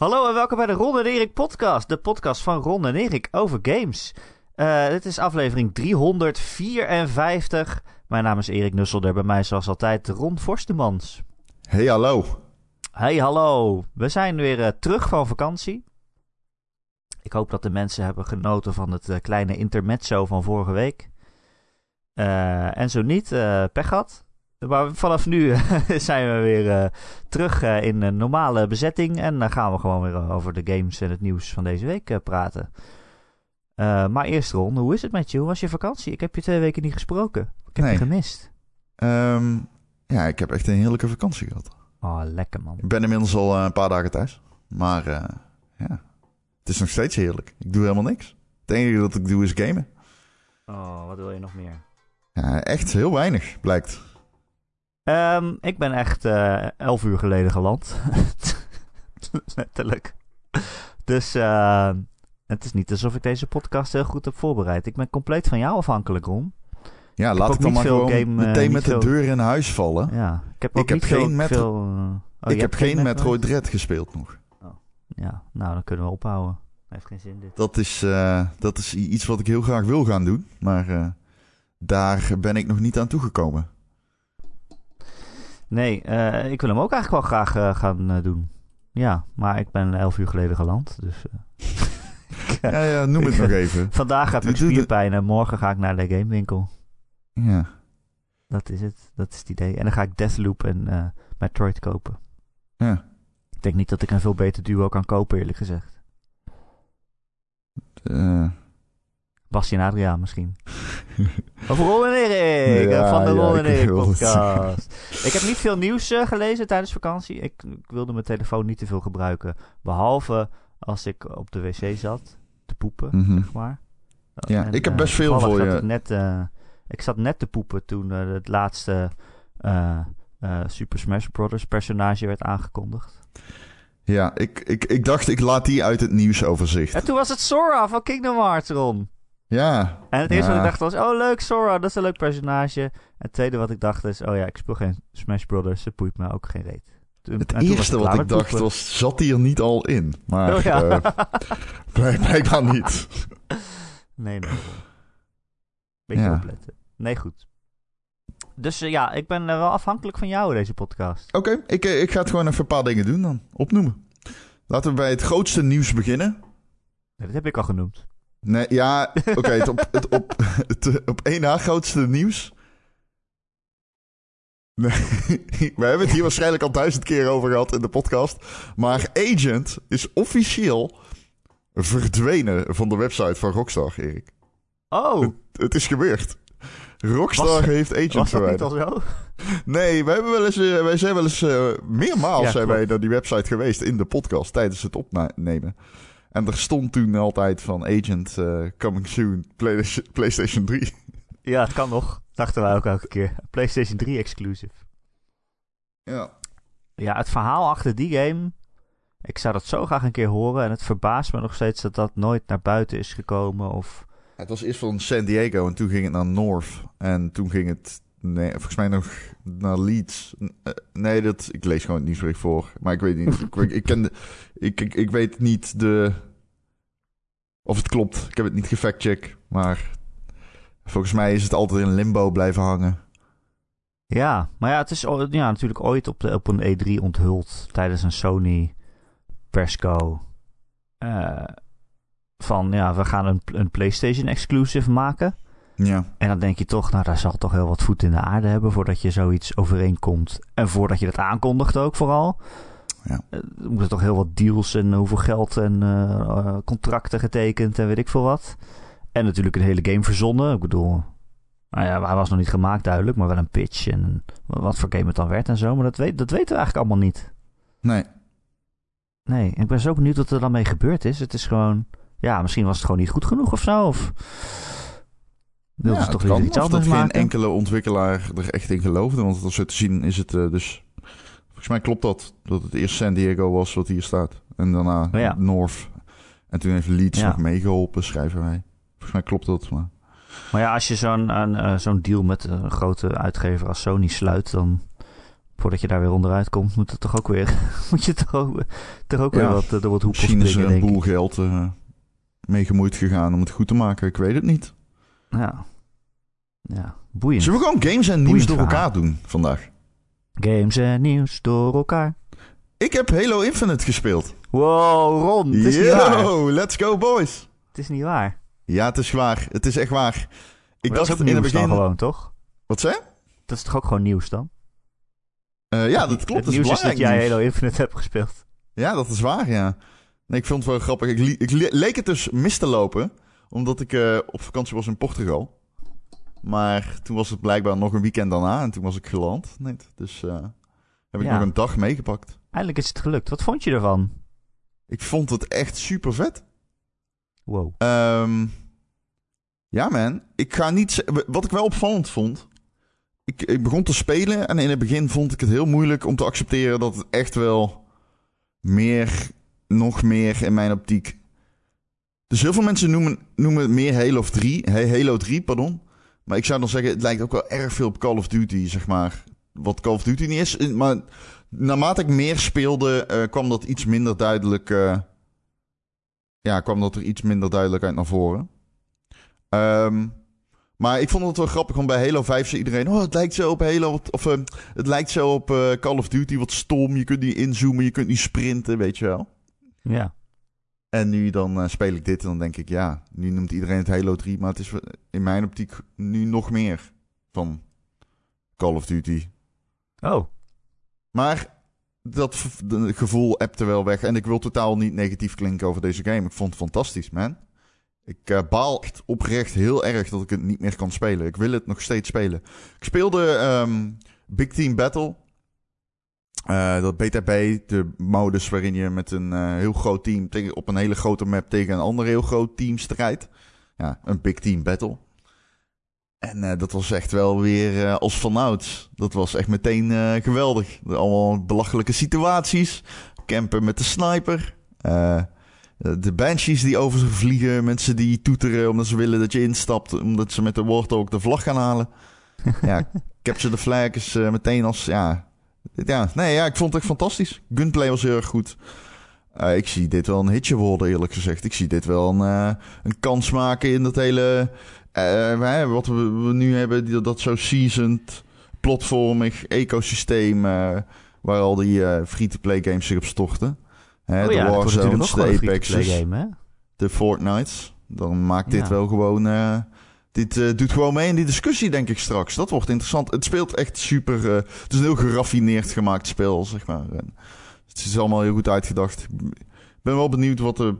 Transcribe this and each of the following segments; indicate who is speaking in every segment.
Speaker 1: Hallo en welkom bij de Ron en Erik podcast. De podcast van Ron en Erik over games. Uh, dit is aflevering 354. Mijn naam is Erik Nusselder. Bij mij zoals altijd Ron Forstemans.
Speaker 2: Hey hallo.
Speaker 1: Hey hallo. We zijn weer uh, terug van vakantie. Ik hoop dat de mensen hebben genoten van het uh, kleine intermezzo van vorige week. en zo niet, pech gehad. Maar vanaf nu zijn we weer uh, terug uh, in een normale bezetting. En dan gaan we gewoon weer over de games en het nieuws van deze week uh, praten. maar eerst Ron, hoe is het met je? Hoe was je vakantie? Ik heb je twee weken niet gesproken. Ik heb nee. je gemist.
Speaker 2: Um, ja, ik heb echt een heerlijke vakantie gehad.
Speaker 1: Oh, lekker man.
Speaker 2: Ik ben inmiddels al een paar dagen thuis. Maar ja, het is nog steeds heerlijk. Ik doe helemaal niks. Het enige dat ik doe is gamen.
Speaker 1: Oh, wat wil je nog meer?
Speaker 2: Ja, echt heel weinig, blijkt.
Speaker 1: Um, ik ben echt uh, elf uur geleden geland. Letterlijk. Dus uh, het is niet alsof ik deze podcast heel goed heb voorbereid. Ik ben compleet van jou afhankelijk, Ron.
Speaker 2: Ja, laat ik dan maar gewoon game, meteen uh, met de deur in huis vallen.
Speaker 1: Ja, ik heb, ook ik heb
Speaker 2: geen,
Speaker 1: veel,
Speaker 2: metro
Speaker 1: veel,
Speaker 2: oh, ik heb geen Metroid Dread gespeeld nog.
Speaker 1: Oh. Ja, nou dan kunnen we ophouden. Heeft geen zin dit.
Speaker 2: Dat is, dat is iets wat ik heel graag wil gaan doen. Maar daar ben ik nog niet aan toegekomen.
Speaker 1: Nee, uh, ik wil hem ook eigenlijk wel graag uh, gaan uh, doen. Ja, maar ik ben elf uur geleden geland. Dus,
Speaker 2: ja, ja, noem het nog even.
Speaker 1: Vandaag gaat mijn spierpijn en morgen ga ik naar de gamewinkel.
Speaker 2: Ja.
Speaker 1: Dat is het. Dat is het idee. En dan ga ik Deathloop en Metroid kopen.
Speaker 2: Ja.
Speaker 1: Ik denk niet dat ik een veel beter duo kan kopen, eerlijk gezegd. Bastien en Adriaan misschien. Of Ron en Erik, ja, van de Ron en Erik podcast. Ik heb niet veel nieuws uh, gelezen tijdens vakantie. Ik, ik, wilde mijn telefoon niet te veel gebruiken. Behalve als ik op de wc zat te poepen, mm -hmm. zeg maar.
Speaker 2: Ja, en, ik heb best uh, veel voor je.
Speaker 1: Ik, net, ik zat net te poepen toen het laatste Super Smash Bros. personage werd aangekondigd.
Speaker 2: Ja, ik, ik, ik dacht ik laat die uit het nieuwsoverzicht.
Speaker 1: En toen was het Sora van Kingdom Hearts, Ron.
Speaker 2: Ja.
Speaker 1: En het eerste
Speaker 2: ja.
Speaker 1: wat ik dacht was, oh leuk, Sora, dat is een leuk personage. En het tweede wat ik dacht is, oh ja, ik speel geen Smash Brothers, ze boeit me ook geen reet.
Speaker 2: Toen, het eerste wat ik dacht was, zat hij er niet al in? Maar oh, ja. uh, blijkbaar niet.
Speaker 1: nee, nee. Beetje ja. opletten. Nee, goed. Dus uh, ja, ik ben uh, wel afhankelijk van jou deze podcast.
Speaker 2: Oké, okay, ik, ik ga het gewoon even een paar dingen doen dan. Opnoemen. Laten we bij het grootste nieuws beginnen.
Speaker 1: Nee, dat heb ik al genoemd.
Speaker 2: Nee, ja, oké, okay, het, op, het, op, het op één na grootste nieuws. Nee, we hebben het hier waarschijnlijk al duizend keer over gehad in de podcast. Maar Agent is officieel verdwenen van de website van Rockstar, Erik.
Speaker 1: Oh.
Speaker 2: Het, het is gebeurd. Rockstar was, heeft Agent
Speaker 1: was dat
Speaker 2: verwijderd.
Speaker 1: niet al zo?
Speaker 2: Nee, wij, hebben wel eens, uh, wij zijn wel eens uh, meermaals ja, zijn wij naar die website geweest in de podcast tijdens het opnemen. En er stond toen altijd van Agent uh, coming soon, PlayStation 3.
Speaker 1: Ja, het kan nog. Dachten wij ook elke keer. PlayStation 3 exclusive.
Speaker 2: Ja.
Speaker 1: Ja, het verhaal achter die game. Ik zou dat zo graag een keer horen. En het verbaast me nog steeds dat dat nooit naar buiten is gekomen. Of...
Speaker 2: Het was eerst van San Diego en toen ging het naar North. En toen ging het, nee, volgens mij nog naar Leeds. Nee, dat, ik lees gewoon het nieuwsbericht voor. Maar ik weet niet. ik, ik, ken de, ik, ik, ik weet niet de, of het klopt. Ik heb het niet gefactcheck. Maar volgens mij is het altijd in limbo blijven hangen.
Speaker 1: Ja, maar ja, het is ja, natuurlijk ooit op, de, op een E3 onthuld tijdens een Sony persco. Uh, van ja, we gaan een, een PlayStation exclusive maken.
Speaker 2: Ja.
Speaker 1: En dan denk je toch, nou, daar zal toch heel wat voet in de aarde hebben voordat je zoiets overeenkomt. En voordat je dat aankondigt ook vooral.
Speaker 2: Ja.
Speaker 1: Er moeten toch heel wat deals en hoeveel geld en uh, contracten getekend en weet ik veel wat. En natuurlijk een hele game verzonnen. Ik bedoel, nou ja, hij was nog niet gemaakt duidelijk, maar wel een pitch en wat voor game het dan werd en zo. Maar dat, weet, dat weten we eigenlijk allemaal niet.
Speaker 2: Nee.
Speaker 1: Nee, ik ben zo benieuwd wat er dan mee gebeurd is. Het is gewoon, ja, misschien was het gewoon niet goed genoeg of zo. Of wilden
Speaker 2: ja,
Speaker 1: ze toch
Speaker 2: kan,
Speaker 1: iets anders
Speaker 2: dat
Speaker 1: maken?
Speaker 2: geen enkele ontwikkelaar er echt in geloofde. Want als zo te zien is het uh, dus... Volgens mij klopt dat. Dat het eerst San Diego was wat hier staat. En daarna
Speaker 1: Oh ja.
Speaker 2: North. En toen heeft Leeds nog meegeholpen, schrijven wij. Volgens mij klopt dat, maar...
Speaker 1: Maar ja, als je zo'n eh, zo'n deal met een grote uitgever als Sony sluit, dan voordat je daar weer onderuit komt, moet het toch ook weer, moet je toch ook, toch ook
Speaker 2: Ja.
Speaker 1: weer wat, eh, door wat hoepels
Speaker 2: Misschien is er een boel geld eh, mee gemoeid gegaan om het goed te maken. Ik weet het niet.
Speaker 1: Ja. Ja, boeiend.
Speaker 2: Zullen we gewoon games en nieuws
Speaker 1: Boeiend
Speaker 2: door
Speaker 1: verhaal.
Speaker 2: elkaar doen vandaag?
Speaker 1: Games en nieuws door elkaar.
Speaker 2: Ik heb Halo Infinite gespeeld.
Speaker 1: Wow, Ron, het is niet waar.
Speaker 2: Yo, let's go boys.
Speaker 1: Het is niet waar.
Speaker 2: Ja, het is waar. Het is echt waar. Ik
Speaker 1: Maar dat is
Speaker 2: dacht
Speaker 1: ook
Speaker 2: in het begin...
Speaker 1: gewoon, toch?
Speaker 2: Wat zei?
Speaker 1: Dat is toch ook gewoon nieuws dan?
Speaker 2: Eh, ja, dat klopt.
Speaker 1: Het nieuws is dat jij
Speaker 2: nieuws.
Speaker 1: Halo Infinite hebt gespeeld.
Speaker 2: Ja, dat is waar, ja. Nee, ik vond het wel grappig. Ik, ik leek het dus mis te lopen, omdat ik eh, op vakantie was in Portugal. Maar toen was het blijkbaar nog een weekend daarna en toen was ik geland. Nee, dus eh, heb ik
Speaker 1: Ja.
Speaker 2: nog een dag meegepakt.
Speaker 1: Eindelijk is het gelukt. Wat vond je ervan?
Speaker 2: Ik vond het echt super vet.
Speaker 1: Wow.
Speaker 2: Ehm, ja, man. Ik ga niet. Wat ik wel opvallend vond. Ik, ik begon te spelen en in het begin vond ik het heel moeilijk om te accepteren dat het echt wel meer, nog meer in mijn optiek. Dus heel veel mensen noemen, noemen meer Halo 3, Hey, Halo 3, pardon. Maar ik zou dan zeggen, het lijkt ook wel erg veel op Call of Duty, zeg maar. Wat Call of Duty niet is. Maar naarmate ik meer speelde, eh, kwam dat iets minder duidelijk. eh, ja, kwam dat er iets minder duidelijk uit naar voren. Ehm, maar ik vond het wel grappig, want bij Halo 5 zei iedereen... Oh, het lijkt zo op Halo... Of eh, het lijkt zo op eh, Call of Duty, wat stom. Je kunt niet inzoomen, je kunt niet sprinten, weet je wel.
Speaker 1: Ja.
Speaker 2: En nu dan eh, speel ik dit en dan denk ik... Ja, nu noemt iedereen het Halo 3, maar het is in mijn optiek nu nog meer van Call of Duty.
Speaker 1: Oh.
Speaker 2: Maar dat gevoel appte wel weg. En ik wil totaal niet negatief klinken over deze game. Ik vond het fantastisch, man. Ik eh, baal echt oprecht heel erg dat ik het niet meer kan spelen. Ik wil het nog steeds spelen. Ik speelde ehm, Big Team Battle. Eh, dat BTB, de modus waarin je met een eh, heel groot team tegen, op een hele grote map tegen een ander heel groot team strijdt. Ja, een Big Team Battle. En eh, dat was echt wel weer als vanouds. Dat was echt meteen geweldig. Allemaal belachelijke situaties. Campen met de sniper. De banshees die over ze vliegen. Mensen die toeteren omdat ze willen dat je instapt. Omdat ze met de Warthog de vlag gaan halen. ja, Capture the Flag is meteen als... Ja, ja, nee, ja, ik vond het echt fantastisch. Gunplay was heel erg goed. Eh, ik zie dit wel een hitje worden, eerlijk gezegd. Ik zie dit wel een, eh, een kans maken in dat hele... eh, wat we, we nu hebben, die, dat zo seasoned, platformig ecosysteem... waar al die free-to-play games zich op storten. Hè,
Speaker 1: oh
Speaker 2: de
Speaker 1: ja, dat
Speaker 2: Warzones, de Apexes,
Speaker 1: game,
Speaker 2: de Fortnites. Dan maakt dit
Speaker 1: Ja.
Speaker 2: wel gewoon... dit eh, doet gewoon mee in die discussie, denk ik straks. Dat wordt interessant. Het speelt echt super... eh, het is een heel geraffineerd gemaakt spel, zeg maar. Het is allemaal heel goed uitgedacht. Ik ben wel benieuwd wat de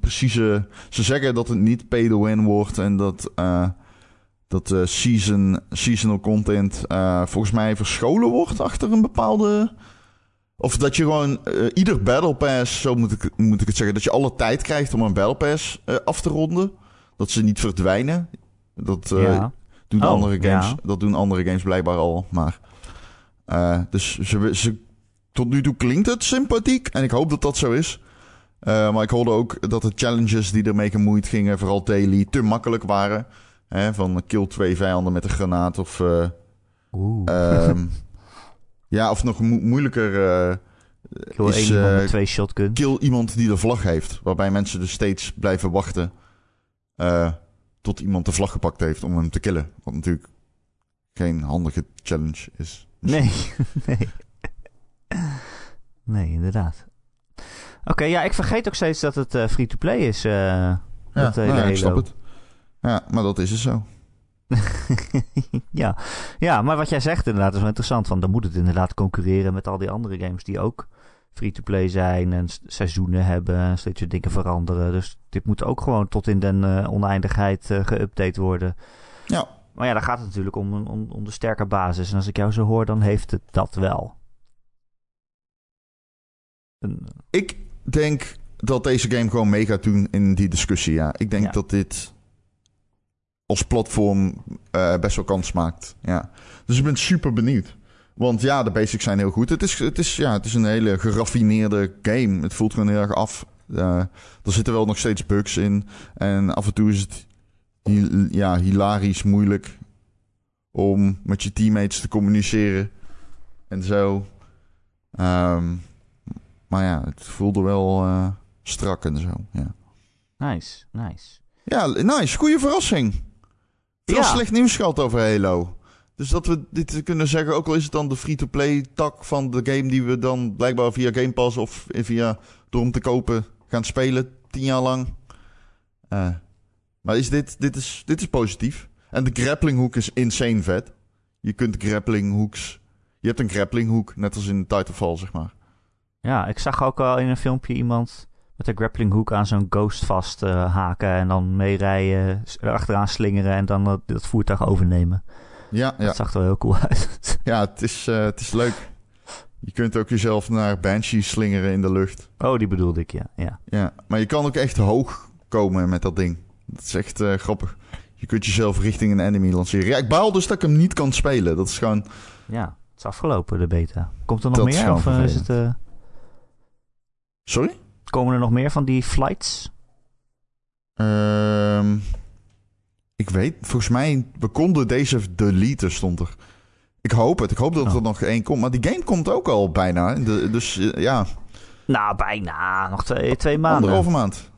Speaker 2: precieze... Ze zeggen dat het niet pay to win wordt en dat... eh, dat season, seasonal content volgens mij verscholen wordt achter een bepaalde... Of dat je gewoon ieder Battle Pass, zo moet ik, moet ik het zeggen, dat je alle tijd krijgt om een Battle Pass af te ronden. Dat ze niet verdwijnen. Dat eh,
Speaker 1: ja.
Speaker 2: doen
Speaker 1: Oh,
Speaker 2: andere games.
Speaker 1: ja.
Speaker 2: Dat doen andere games blijkbaar al. Maar eh, dus ze, ze, tot nu toe klinkt het sympathiek en ik hoop dat dat zo is. Eh, maar ik hoorde ook dat de challenges die ermee gemoeid gingen, vooral daily, te makkelijk waren. Hè, van kill twee vijanden met een granaat of eh,
Speaker 1: Oeh.
Speaker 2: Ehm, ja, of nog mo- moeilijker is
Speaker 1: iemand met twee shotguns.
Speaker 2: kill iemand die de vlag heeft. Waarbij mensen dus steeds blijven wachten eh, tot iemand de vlag gepakt heeft om hem te killen. Wat natuurlijk geen handige challenge is.
Speaker 1: Nee, nee. Nee, inderdaad. Oké, ja, ik vergeet ook steeds dat het eh, free-to-play is. eh,
Speaker 2: Ja,
Speaker 1: dat hele
Speaker 2: nou ja, ik snap het. Ja, maar dat is dus zo.
Speaker 1: ja. ja, maar wat jij zegt inderdaad is wel interessant. Want dan moet het inderdaad concurreren met al die andere games die ook free-to-play zijn en seizoenen hebben en steeds dingen veranderen. Dus dit moet ook gewoon tot in den eh, oneindigheid eh, geüpdate worden.
Speaker 2: Ja.
Speaker 1: Maar ja, dan gaat het natuurlijk om, een- om, om de sterke basis. En als ik jou zo hoor, dan heeft het dat wel. Een-
Speaker 2: Ik denk dat deze game gewoon mee gaat doen in die discussie. Ja, ik denk
Speaker 1: Ja.
Speaker 2: dat dit als platform eh, best wel kans maakt. Ja. Dus ik ben super benieuwd. Want ja, de basics zijn heel goed. Het is, het is, ja, het is een hele geraffineerde game. Het voelt gewoon heel erg af. Eh, er zitten wel nog steeds bugs in. En af en toe is het ja, hilarisch moeilijk om met je teammates te communiceren. en zo. Ehm, maar ja, het voelde wel eh, strak en zo. Ja,
Speaker 1: Nice, nice.
Speaker 2: ja nice. Goede verrassing. Veel
Speaker 1: Ja.
Speaker 2: slecht nieuws gehad over Halo. Dus dat we dit kunnen zeggen, ook al is het dan de free-to-play tak van de game die we dan blijkbaar via Game Pass of via door hem te kopen gaan spelen, tien jaar lang. Eh, maar is dit, dit, is, dit is positief. En de grappling hook is insane vet. Je kunt grappling hooks. Je hebt een grappling hook, net als in Titanfall, zeg maar.
Speaker 1: Ja, ik zag ook al in een filmpje iemand met een grappling hook aan zo'n ghost vast eh, haken en dan meerijden, erachteraan slingeren en dan dat, dat voertuig overnemen.
Speaker 2: Ja, ja.
Speaker 1: Dat zag er wel heel cool uit.
Speaker 2: ja het, is, eh, het is leuk. Je kunt ook jezelf naar Banshee slingeren in de lucht.
Speaker 1: oh, die bedoelde ik, ja. ja.
Speaker 2: Ja, maar je kan ook echt hoog komen met dat ding. Dat is echt eh, grappig. Je kunt jezelf richting een enemy lanceren. Ja, ik baal dus dat ik hem niet kan spelen. Dat is gewoon...
Speaker 1: Ja, het is afgelopen, de beta. Komt er nog
Speaker 2: Dat
Speaker 1: meer? Of eh, is het,
Speaker 2: Sorry?
Speaker 1: komen er nog meer van die flights?
Speaker 2: Ehm, ik weet, volgens mij, we konden deze deleten, stond er. Ik hoop het. Ik hoop dat
Speaker 1: Oh.
Speaker 2: er nog één komt. Maar die game komt ook al bijna. De, dus eh, ja,
Speaker 1: Nou, bijna. Nog twee, twee maanden.
Speaker 2: anderhalve maand.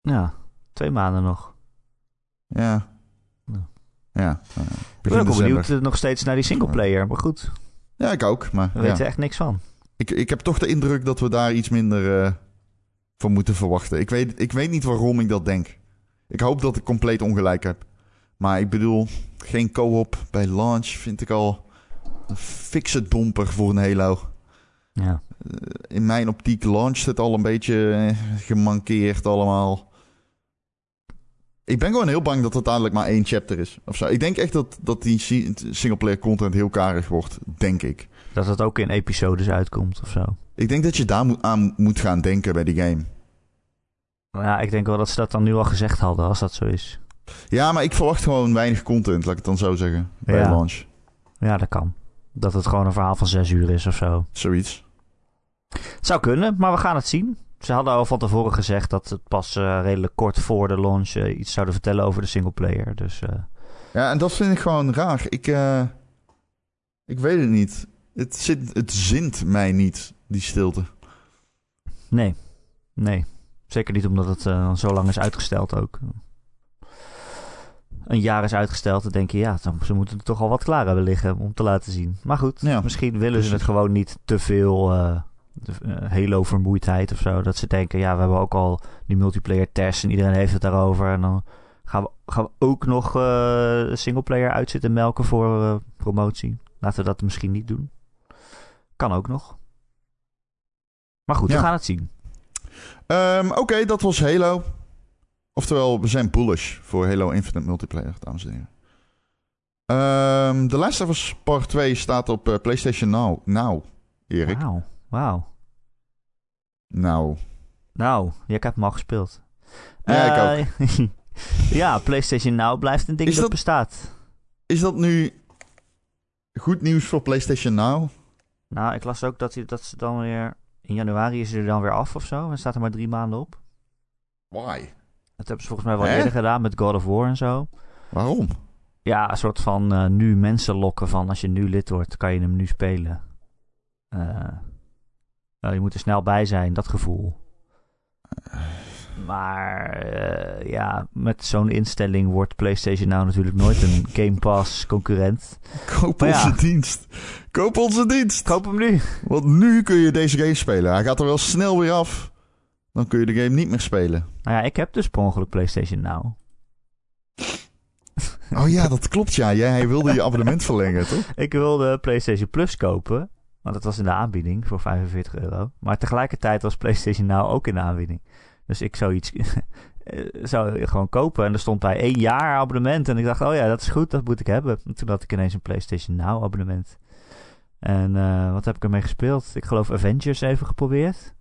Speaker 1: Ja, twee maanden nog.
Speaker 2: Ja.
Speaker 1: Ja.
Speaker 2: Ja. eh,
Speaker 1: Ik ben ook benieuwd eh, nog steeds naar die singleplayer. Maar goed,
Speaker 2: Ja, ik ook. Maar
Speaker 1: we
Speaker 2: ja.
Speaker 1: weten echt niks van.
Speaker 2: ik, ik heb toch de indruk dat we daar iets minder eh, van moeten verwachten. Ik weet, ik weet niet waarom ik dat denk. Ik hoop dat ik compleet ongelijk heb. Maar ik bedoel, geen co-op bij launch vind ik al een fikse domper voor een Halo.
Speaker 1: Ja.
Speaker 2: in mijn optiek launcht het al een beetje eh, gemankeerd allemaal. Ik ben gewoon heel bang dat het uiteindelijk maar één chapter is. Of zo. Ik denk echt dat, dat die si- singleplayer content heel karig wordt. Denk ik.
Speaker 1: Dat het ook in episodes uitkomt of zo.
Speaker 2: Ik denk dat je daar aan moet gaan denken bij die game.
Speaker 1: Maar ja, ik denk wel dat ze dat dan nu al gezegd hadden, als dat zo is.
Speaker 2: Ja, maar ik verwacht gewoon weinig content, laat ik het dan zo zeggen. Bij
Speaker 1: Ja.
Speaker 2: launch.
Speaker 1: Ja, dat kan. Dat het gewoon een verhaal van zes uur is of zo.
Speaker 2: Zoiets.
Speaker 1: Het zou kunnen, maar we gaan het zien. Ze hadden al van tevoren gezegd dat het pas eh, redelijk kort voor de launch eh, iets zouden vertellen over de singleplayer. Dus eh,
Speaker 2: Ja, en dat vind ik gewoon raar. Ik, ik weet het niet. Het, zit, het zint mij niet, die stilte.
Speaker 1: nee, nee. Zeker niet omdat het eh, zo lang is uitgesteld ook. Een jaar is uitgesteld, dan denk je, ja, dan, ze moeten er toch al wat klaar hebben liggen om te laten zien. Maar goed,
Speaker 2: Ja,
Speaker 1: misschien willen ze het gewoon niet te veel eh, de- eh, Halo-vermoeidheid of zo. Dat ze denken, ja, we hebben ook al die multiplayer tests en iedereen heeft het daarover. En dan gaan we, gaan we ook nog eh singleplayer uitzitten melken voor eh, promotie. Laten we dat misschien niet doen. Kan ook nog. Maar goed,
Speaker 2: Ja.
Speaker 1: we gaan het zien.
Speaker 2: Ehm, Oké, dat was Halo. Oftewel, we zijn bullish voor Halo Infinite Multiplayer, dames en heren. Ehm The Last of Us Part 2 staat op eh, PlayStation Now. Now, Erik.
Speaker 1: Wauw, wauw.
Speaker 2: Nou.
Speaker 1: Nou, ik heb hem al gespeeld.
Speaker 2: Ja, ik
Speaker 1: ook. ja, PlayStation Now blijft een ding
Speaker 2: Is
Speaker 1: dat,
Speaker 2: dat-
Speaker 1: bestaat.
Speaker 2: Is dat nu goed nieuws voor PlayStation Now?
Speaker 1: Nou, ik las ook dat, hij, dat ze dan weer... In januari is hij er dan weer af of zo. En staat er maar drie maanden op.
Speaker 2: Why?
Speaker 1: Dat hebben ze volgens mij wel
Speaker 2: Hè?
Speaker 1: eerder gedaan met God of War en zo.
Speaker 2: Waarom?
Speaker 1: Ja, een soort van eh, nu mensen lokken van... Als je nu lid wordt, kan je hem nu spelen. Eh, nou, je moet er snel bij zijn, dat gevoel. Maar eh, ja, met zo'n instelling wordt PlayStation nou natuurlijk nooit een Game Pass concurrent.
Speaker 2: Koop
Speaker 1: Maar ja.
Speaker 2: onze dienst. Koop onze dienst.
Speaker 1: Koop hem nu.
Speaker 2: Want nu kun je deze game spelen. Hij gaat er wel snel weer af. Dan kun je de game niet meer spelen.
Speaker 1: Nou ja, ik heb dus per ongeluk PlayStation Now.
Speaker 2: Oh ja, dat klopt ja. Jij wilde je abonnement verlengen, toch?
Speaker 1: Ik wilde PlayStation Plus kopen. Want dat was in de aanbieding voor 45 euro. Maar tegelijkertijd was PlayStation Now ook in de aanbieding. Dus ik zou iets eh, zou gewoon kopen. En er stond bij één jaar abonnement. En ik dacht, oh ja, dat is goed, dat moet ik hebben. En toen had ik ineens een PlayStation Now abonnement. En eh, wat heb ik ermee gespeeld? Ik geloof Avengers even geprobeerd.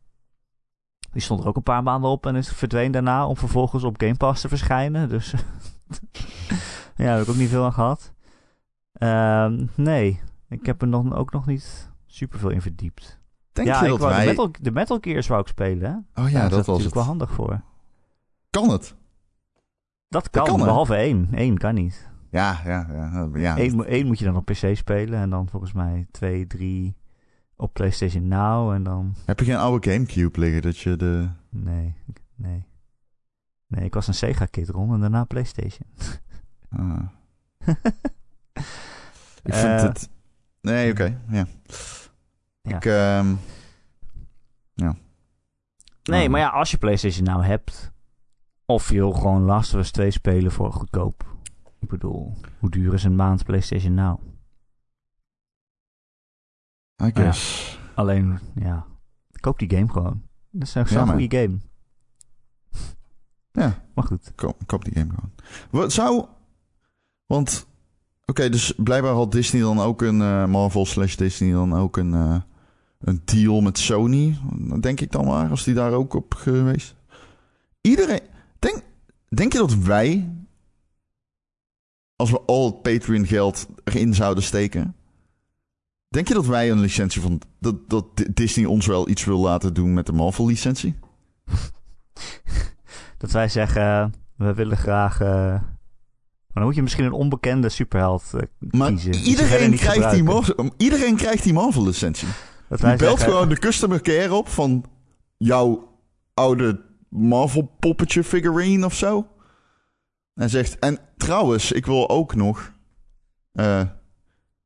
Speaker 1: Die stond er ook een paar maanden op en is verdween daarna om vervolgens op Game Pass te verschijnen. Dus ja, daar heb ik ook niet veel aan gehad. Ehm, nee, ik heb er nog, ook nog niet super veel in verdiept.
Speaker 2: Denk
Speaker 1: ja,
Speaker 2: je dat wij...
Speaker 1: de, Metal, de Metal Gears wou ik spelen, hè?
Speaker 2: Oh ja,
Speaker 1: Daar is
Speaker 2: dat was
Speaker 1: natuurlijk
Speaker 2: het.
Speaker 1: wel handig voor.
Speaker 2: Kan het?
Speaker 1: Dat kan, behalve één. Eén kan niet.
Speaker 2: Ja, ja, ja. ja.
Speaker 1: Eén, één moet je dan op PC spelen en dan volgens mij twee, drie op PlayStation Now en dan...
Speaker 2: Heb je geen oude Gamecube liggen dat je de...
Speaker 1: Nee, nee. Nee, ik was een Sega-kid rond en daarna PlayStation.
Speaker 2: Ah. ik vind
Speaker 1: Eh,
Speaker 2: het... Nee, oké, ja.
Speaker 1: Ja.
Speaker 2: Ik, ehm,
Speaker 1: Nee,
Speaker 2: Oh.
Speaker 1: maar ja, als je PlayStation nou hebt, of je wil gewoon Last of Us 2 spelen voor goedkoop. Ik bedoel, hoe duur is een maand PlayStation Now?
Speaker 2: I guess.
Speaker 1: Alleen, ja, koop die game gewoon. Dat is
Speaker 2: Ja,
Speaker 1: zo'n goede game.
Speaker 2: Ja.
Speaker 1: Maar goed.
Speaker 2: Koop, koop die game gewoon. Wat zou... Want... Oké, dus blijkbaar had Disney dan ook een... eh, Marvel slash Disney dan ook een... eh, een deal met Sony. Denk ik dan maar. Als die daar ook op geweest. Iedereen... Denk, denk je dat wij... Als we al het Patreon geld erin zouden steken... Denk je dat wij een licentie van... Dat, dat Di- Disney ons wel iets wil laten doen met de Marvel licentie?
Speaker 1: Dat wij zeggen, we willen graag... eh, maar dan moet je misschien een onbekende superheld eh,
Speaker 2: Maar
Speaker 1: kiezen.
Speaker 2: iedereen krijgt, die iedereen krijgt die Marvel licentie.
Speaker 1: Dat
Speaker 2: Je
Speaker 1: wij
Speaker 2: belt
Speaker 1: zeggen,
Speaker 2: gewoon de customer care op van jouw oude Marvel poppetje figurine of zo. En zegt, en trouwens, ik wil ook nog eh,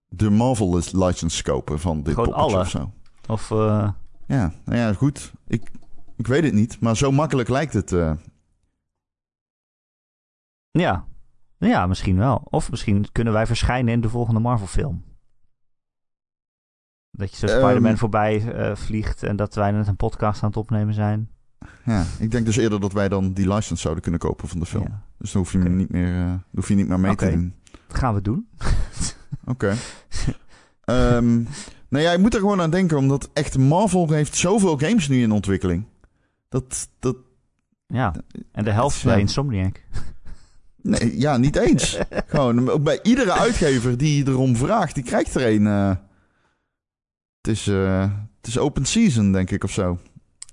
Speaker 2: de Marvel license kopen van dit
Speaker 1: Gewoon
Speaker 2: poppetje
Speaker 1: alle?
Speaker 2: of zo.
Speaker 1: Of, eh,
Speaker 2: Ja, nou ja, goed. Ik, ik weet het niet, maar zo makkelijk lijkt het. eh.
Speaker 1: ja. Ja, misschien wel. Of misschien kunnen wij verschijnen in de volgende Marvel film. Dat je zo
Speaker 2: Ehm.
Speaker 1: Spider-Man voorbij eh, vliegt en dat wij net een podcast aan het opnemen zijn.
Speaker 2: ja, ik denk dus eerder dat wij dan die license zouden kunnen kopen van de film.
Speaker 1: Ja.
Speaker 2: Dus dan hoef je, niet meer, dan hoef je niet meer mee te doen.
Speaker 1: Dat gaan we doen.
Speaker 2: Oké. Ehm nou ja, je moet er gewoon aan denken, omdat echt Marvel heeft zoveel games nu in ontwikkeling. Dat, dat,
Speaker 1: Ja. En de helft
Speaker 2: Ja.
Speaker 1: bij Insomniac.
Speaker 2: nee, ja, niet eens. gewoon, ook bij iedere uitgever die erom vraagt, die krijgt er een. eh. Het, is, eh, het is open season, denk ik, of zo.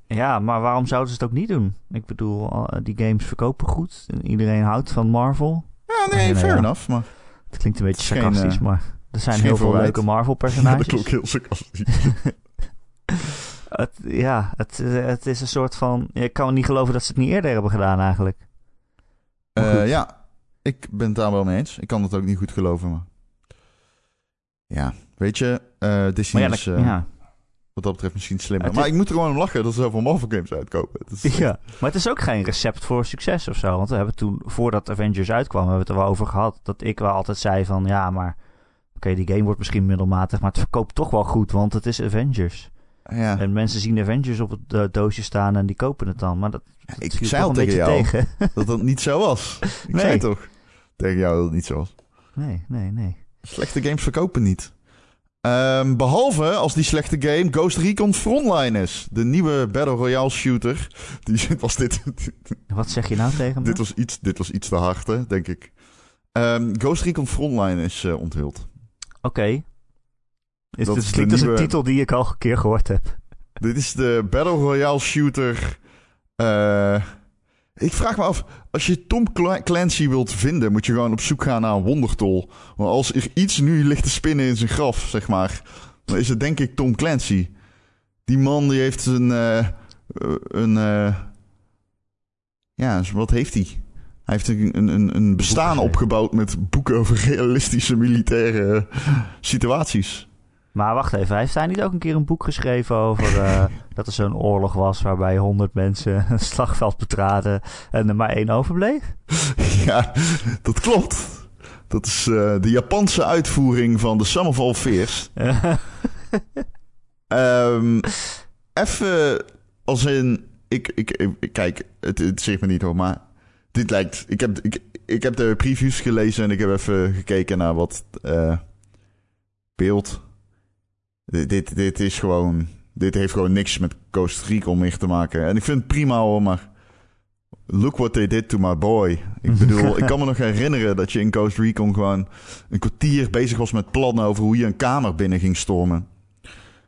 Speaker 1: Ja, maar waarom zouden ze het ook niet doen? Ik bedoel, al- die games verkopen goed. En iedereen houdt van Marvel.
Speaker 2: Ja, nee,
Speaker 1: Nee,
Speaker 2: fair
Speaker 1: ja.
Speaker 2: enough, maar...
Speaker 1: Het klinkt een beetje
Speaker 2: geen,
Speaker 1: sarcastisch,
Speaker 2: eh,
Speaker 1: maar er zijn heel veel
Speaker 2: verwijt.
Speaker 1: leuke Marvel
Speaker 2: Ja,
Speaker 1: personages.
Speaker 2: dat klonk heel sarcastisch.
Speaker 1: Het, ja, het, eh, het is een soort van... Ik kan niet geloven dat ze het niet eerder hebben gedaan eigenlijk.
Speaker 2: Eh, ja, ik ben het daar wel mee eens. Ik kan het ook niet goed geloven, maar... Ja, weet je, eh Disney
Speaker 1: Maar ja,
Speaker 2: is eh,
Speaker 1: ja.
Speaker 2: wat dat betreft misschien slimmer. Maar ik moet er gewoon om lachen dat er zoveel Marvel games is-
Speaker 1: ja, maar het is ook geen recept voor succes of zo. Want we hebben toen, voordat Avengers uitkwam, hebben we het er wel over gehad. Dat ik wel altijd zei van, ja, maar... Oké, die game wordt misschien middelmatig, maar het verkoopt toch wel goed, want het is Avengers.
Speaker 2: Ja,
Speaker 1: En mensen zien Avengers op het eh, doosje staan en die kopen het dan. Maar dat, dat
Speaker 2: ik zei al
Speaker 1: een
Speaker 2: tegen jou
Speaker 1: tegen.
Speaker 2: dat dat niet zo was. Ik
Speaker 1: Nee.
Speaker 2: zei toch tegen jou dat het niet zo was.
Speaker 1: Nee, nee, nee.
Speaker 2: Slechte games verkopen niet. Ehm, behalve als die slechte game Ghost Recon Frontline is. De nieuwe Battle Royale shooter. Die was dit,
Speaker 1: Wat zeg je nou tegen me?
Speaker 2: dit, was iets, dit was iets te hard, hè, denk ik. Ehm, Ghost Recon Frontline is eh, onthuld.
Speaker 1: Oké. Is
Speaker 2: Dat
Speaker 1: dit
Speaker 2: is de
Speaker 1: een titel die ik al een keer gehoord heb.
Speaker 2: Dit is de Battle Royale shooter. Eh, ik vraag me af, als je Tom Cla- Clancy wilt vinden, moet je gewoon op zoek gaan naar een wondertol. Want als er iets nu ligt te spinnen in zijn graf, zeg maar, dan is het denk ik Tom Clancy. Die man die heeft een. eh, een eh, ja, wat heeft hij? Hij heeft een, een- een, bestaan opgebouwd met boeken over realistische militaire situaties.
Speaker 1: Maar wacht even, heeft hij niet ook een keer een boek geschreven over eh, dat er zo'n oorlog was waarbij honderd mensen een slagveld betraden en er maar één overbleef?
Speaker 2: Ja, dat klopt. Dat is eh, de Japanse uitvoering van de Sum of All Fears. Ehm even als in... Ik, ik, ik- kijk, het, het zegt me niet hoor, maar... Dit lijkt... Ik heb, ik, ik heb de previews gelezen en ik heb even gekeken naar wat eh, beeld. Dit, dit, dit is gewoon... Dit heeft gewoon niks met Ghost Recon meer te maken. En ik vind het prima hoor, maar... Look what they did to my boy. Ik bedoel, ik kan me nog herinneren dat je in Ghost Recon gewoon een kwartier bezig was met plannen over hoe je een kamer binnen ging stormen.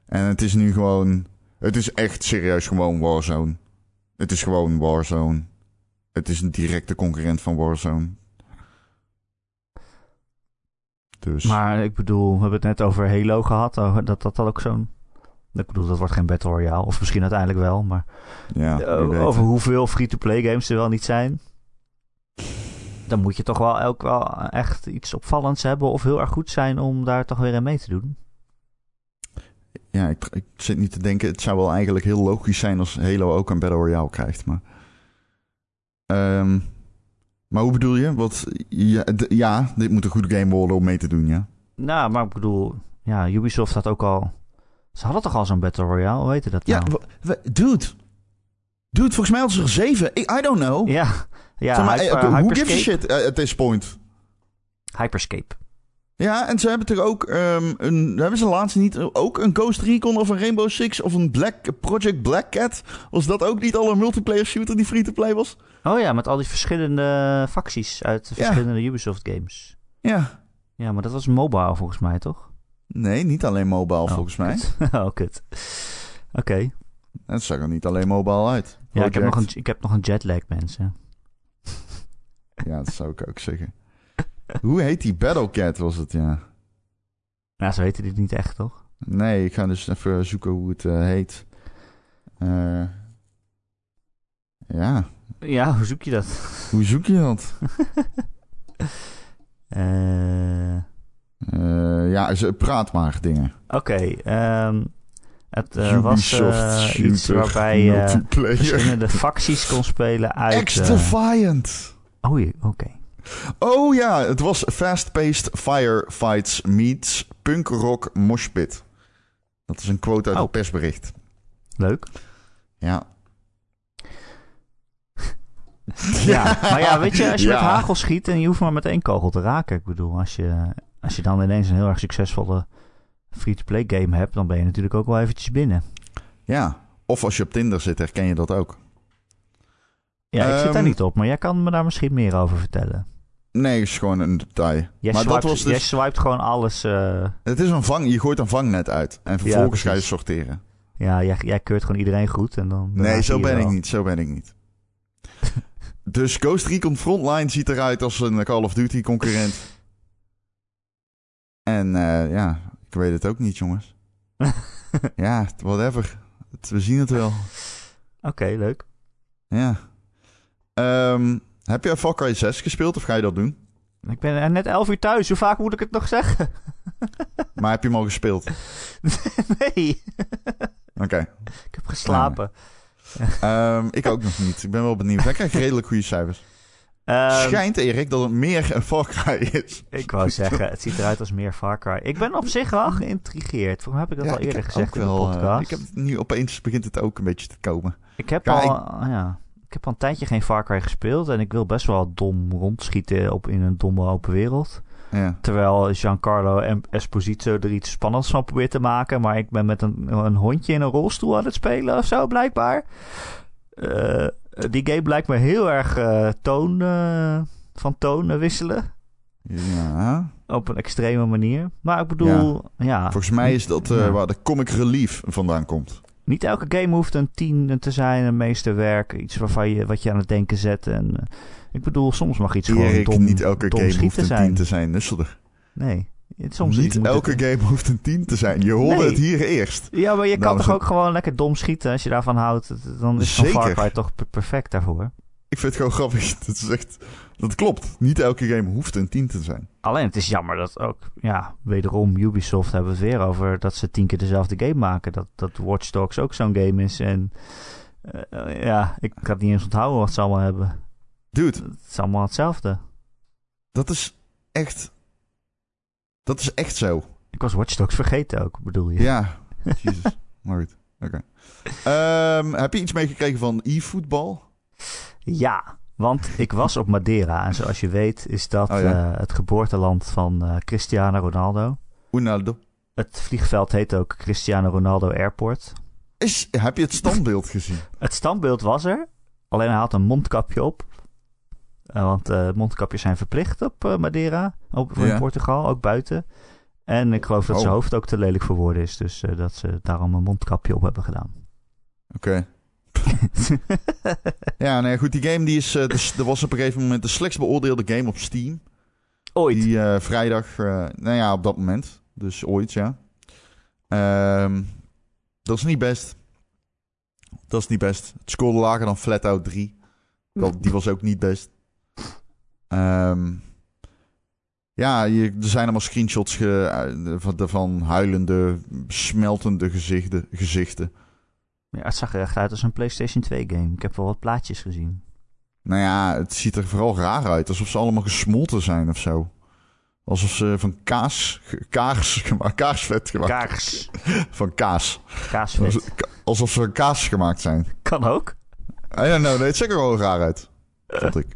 Speaker 2: En het is nu gewoon, het is echt serieus gewoon Warzone. Het is gewoon Warzone. Het is een directe concurrent van Warzone. Dus
Speaker 1: Maar ik bedoel, we hebben het net over Halo gehad. over Dat dat, dat ook zo'n... Ik bedoel, dat wordt geen Battle Royale. Of misschien uiteindelijk wel, maar...
Speaker 2: ja, weet.
Speaker 1: over hoeveel free-to-play games er wel niet zijn. Dan moet je toch wel elk wel echt iets opvallends hebben of heel erg goed zijn om daar toch weer aan mee te doen.
Speaker 2: Ja, ik, ik zit niet te denken. Het zou wel eigenlijk heel logisch zijn als Halo ook een Battle Royale krijgt. Maar, Ehm, maar hoe bedoel je? Want ja, ja, dit moet een goede game worden om mee te doen, ja.
Speaker 1: Nou, maar ik bedoel, ja, Ubisoft had ook al. Ze hadden toch al zo'n Battle Royale, hoe heette dat
Speaker 2: Ja,
Speaker 1: nou?
Speaker 2: w- dude. Dude, volgens mij hadden ze er zeven. Ik, I don't know.
Speaker 1: Ja, ja
Speaker 2: Zeg maar,
Speaker 1: Hyper-
Speaker 2: eh, who gives a shit uh, at this point?
Speaker 1: Hyperscape.
Speaker 2: Ja, en ze hebben toch ook ehm, een. Hebben ze laatst niet ook een Ghost Recon of een Rainbow Six of een Black Project Black Cat? Was dat ook niet al een multiplayer shooter die free to play was?
Speaker 1: Oh ja, met al die verschillende facties uit de
Speaker 2: Ja.
Speaker 1: verschillende Ubisoft games.
Speaker 2: Ja.
Speaker 1: Ja, maar dat was mobile volgens mij, toch?
Speaker 2: Nee, niet alleen mobile
Speaker 1: Oh,
Speaker 2: volgens mij.
Speaker 1: oh, kut. Oké.
Speaker 2: Het zag er niet alleen mobile uit.
Speaker 1: Ja, ik heb, nog een, ik heb nog een jetlag, mensen.
Speaker 2: Ja, dat zou ik ook zeggen. Hoe heet die Battle Cat was het, ja.
Speaker 1: Nou, zo heette dit niet echt, toch?
Speaker 2: Nee, ik ga dus even zoeken hoe het eh, heet. Eh, ja,
Speaker 1: Ja, hoe zoek je dat?
Speaker 2: hoe zoek je dat?
Speaker 1: Eh,
Speaker 2: Eh, ja, ze- praat maar dingen.
Speaker 1: Oké, ehm, het eh, was
Speaker 2: shooter,
Speaker 1: iets waarbij je verschillende facties kon spelen uit...
Speaker 2: X
Speaker 1: eh,
Speaker 2: Defiant.
Speaker 1: oh, oké.
Speaker 2: Oh ja, het was fast-paced firefights meets punk rock moshpit. Dat is een quote uit
Speaker 1: Oh.
Speaker 2: het persbericht.
Speaker 1: Leuk.
Speaker 2: Ja.
Speaker 1: Ja, maar ja, weet je, als je
Speaker 2: Ja.
Speaker 1: met hagel schiet en je hoeft maar met één kogel te raken. Ik bedoel, als je, als je dan ineens een heel erg succesvolle free-to-play game hebt, dan ben je natuurlijk ook wel eventjes binnen.
Speaker 2: Ja. Of als je op Tinder zit, herken je dat ook.
Speaker 1: Ja, ik zit daar
Speaker 2: Ehm,
Speaker 1: niet op, maar jij kan me daar misschien meer over vertellen.
Speaker 2: Nee, is gewoon een detail.
Speaker 1: Jij,
Speaker 2: maar
Speaker 1: swipet,
Speaker 2: dat was
Speaker 1: jij
Speaker 2: dus...
Speaker 1: gewoon alles... eh,
Speaker 2: Het is een vang, je gooit een vangnet uit. En vervolgens ga je sorteren.
Speaker 1: ja, jij, jij keurt gewoon iedereen goed en dan...
Speaker 2: Nee, zo ben ik
Speaker 1: niet.
Speaker 2: Zo ben ik niet. Dus Ghost Recon Frontline ziet eruit als een Call of Duty concurrent. En eh, ja, ik weet het ook niet, jongens. ja, whatever. We zien het wel.
Speaker 1: Oké, leuk.
Speaker 2: Ja. Ehm, heb je Far Cry 6 gespeeld of ga je dat doen?
Speaker 1: Ik ben net 11 uur thuis. Hoe vaak moet ik het nog zeggen?
Speaker 2: Maar heb je hem al gespeeld?
Speaker 1: nee,
Speaker 2: Oké.
Speaker 1: ik heb geslapen.
Speaker 2: Ehm, ik ook nog niet. Ik ben wel benieuwd. Hij krijgt redelijk goede cijfers.
Speaker 1: Ehm,
Speaker 2: Schijnt, Erik, dat het meer een Far Cry is.
Speaker 1: ik wou zeggen, het ziet eruit als meer Far Cry. Ik ben op zich wel geïntrigeerd. Waarom heb ik dat
Speaker 2: Ja,
Speaker 1: al eerder gezegd in de
Speaker 2: wel, eh,
Speaker 1: podcast?
Speaker 2: ik heb nu opeens begint het ook een beetje te komen.
Speaker 1: Ik heb,
Speaker 2: Ja,
Speaker 1: al, ja, ik heb al een tijdje geen Far Cry gespeeld. En ik wil best wel dom rondschieten op in een domme open wereld.
Speaker 2: Ja.
Speaker 1: Terwijl Giancarlo en Esposito er iets spannends van probeert te maken. Maar ik ben met een, een hondje in een rolstoel aan het spelen of zo, blijkbaar. Eh, die game blijkt me heel erg eh, toon, eh, van toon wisselen.
Speaker 2: ja.
Speaker 1: Op een extreme manier. Maar ik bedoel, ja.
Speaker 2: Volgens mij is dat
Speaker 1: Ja.
Speaker 2: waar de comic relief vandaan komt.
Speaker 1: Niet elke game hoeft een 10 te zijn, een meesterwerk. Iets waarvan je, wat je aan het denken zet. En, ik bedoel, soms mag iets gewoon dom,
Speaker 2: niet elke
Speaker 1: dom
Speaker 2: game hoeft een
Speaker 1: zijn.
Speaker 2: 10 te zijn. Nusselder.
Speaker 1: Nee, het- soms
Speaker 2: niet elke
Speaker 1: het-
Speaker 2: game hoeft een 10 te zijn. Je hoorde
Speaker 1: Nee.
Speaker 2: het hier eerst.
Speaker 1: Ja, maar je kan toch ook gewoon lekker dom schieten als je daarvan houdt. Dan is
Speaker 2: Zeker.
Speaker 1: Far Cry toch per- perfect daarvoor.
Speaker 2: Ik vind het gewoon grappig. Dat, is echt, dat klopt. Niet elke game hoeft een 10 te zijn.
Speaker 1: Alleen het is jammer dat ook, ja, wederom Ubisoft hebben het weer over dat ze tien keer dezelfde game maken. Dat, dat Watch Dogs ook zo'n game is. En eh, eh, ja, ik kan het niet eens onthouden wat ze allemaal hebben.
Speaker 2: Dude,
Speaker 1: Het is allemaal hetzelfde.
Speaker 2: dat is echt... Dat is echt zo.
Speaker 1: Ik was Watch Dogs vergeten ook, bedoel je?
Speaker 2: Ja. Jezus. Maar goed. Oké. Ehm, heb je iets meegekregen van e-voetbal?
Speaker 1: Ja, want ik was op Madeira. En zoals je weet is dat
Speaker 2: Oh ja.
Speaker 1: eh, het geboorteland van eh, Cristiano Ronaldo.
Speaker 2: Ronaldo.
Speaker 1: Het vliegveld heet ook Cristiano Ronaldo Airport.
Speaker 2: Is, heb je het standbeeld gezien?
Speaker 1: Het standbeeld was er, alleen hij had een mondkapje op. Eh, want eh, mondkapjes zijn verplicht op eh, Madeira, in
Speaker 2: Ja.
Speaker 1: Portugal, ook buiten. En ik geloof dat
Speaker 2: Oh.
Speaker 1: zijn hoofd ook te lelijk voor woorden is, dus dat ze daarom een mondkapje op hebben gedaan.
Speaker 2: Oké. Ja, nee, goed. Die game die is, dus, er was op een gegeven moment de slechtst beoordeelde game op Steam.
Speaker 1: Ooit.
Speaker 2: Die vrijdag, nou ja, op dat moment. Dus ooit, ja. Ehm, dat is niet best. Dat is niet best. Het scoorde lager dan Flatout 3. Dat, die was ook niet best. Ehm, ja, je, er zijn allemaal screenshots ge, eh, van, van huilende, smeltende gezichten. gezichten.
Speaker 1: Ja, het zag er echt uit als een PlayStation 2 game. Ik heb wel wat plaatjes gezien.
Speaker 2: Nou ja, het ziet er vooral raar uit. Alsof ze allemaal gesmolten zijn of zo. Alsof ze van kaas, kaars gemaakt, kaarsvet gemaakt.
Speaker 1: Kaars.
Speaker 2: Van kaas.
Speaker 1: Kaasvet.
Speaker 2: Alsof ze van kaas gemaakt zijn.
Speaker 1: Kan ook.
Speaker 2: I don't know, nee, het ziet er wel raar uit. Vond ik.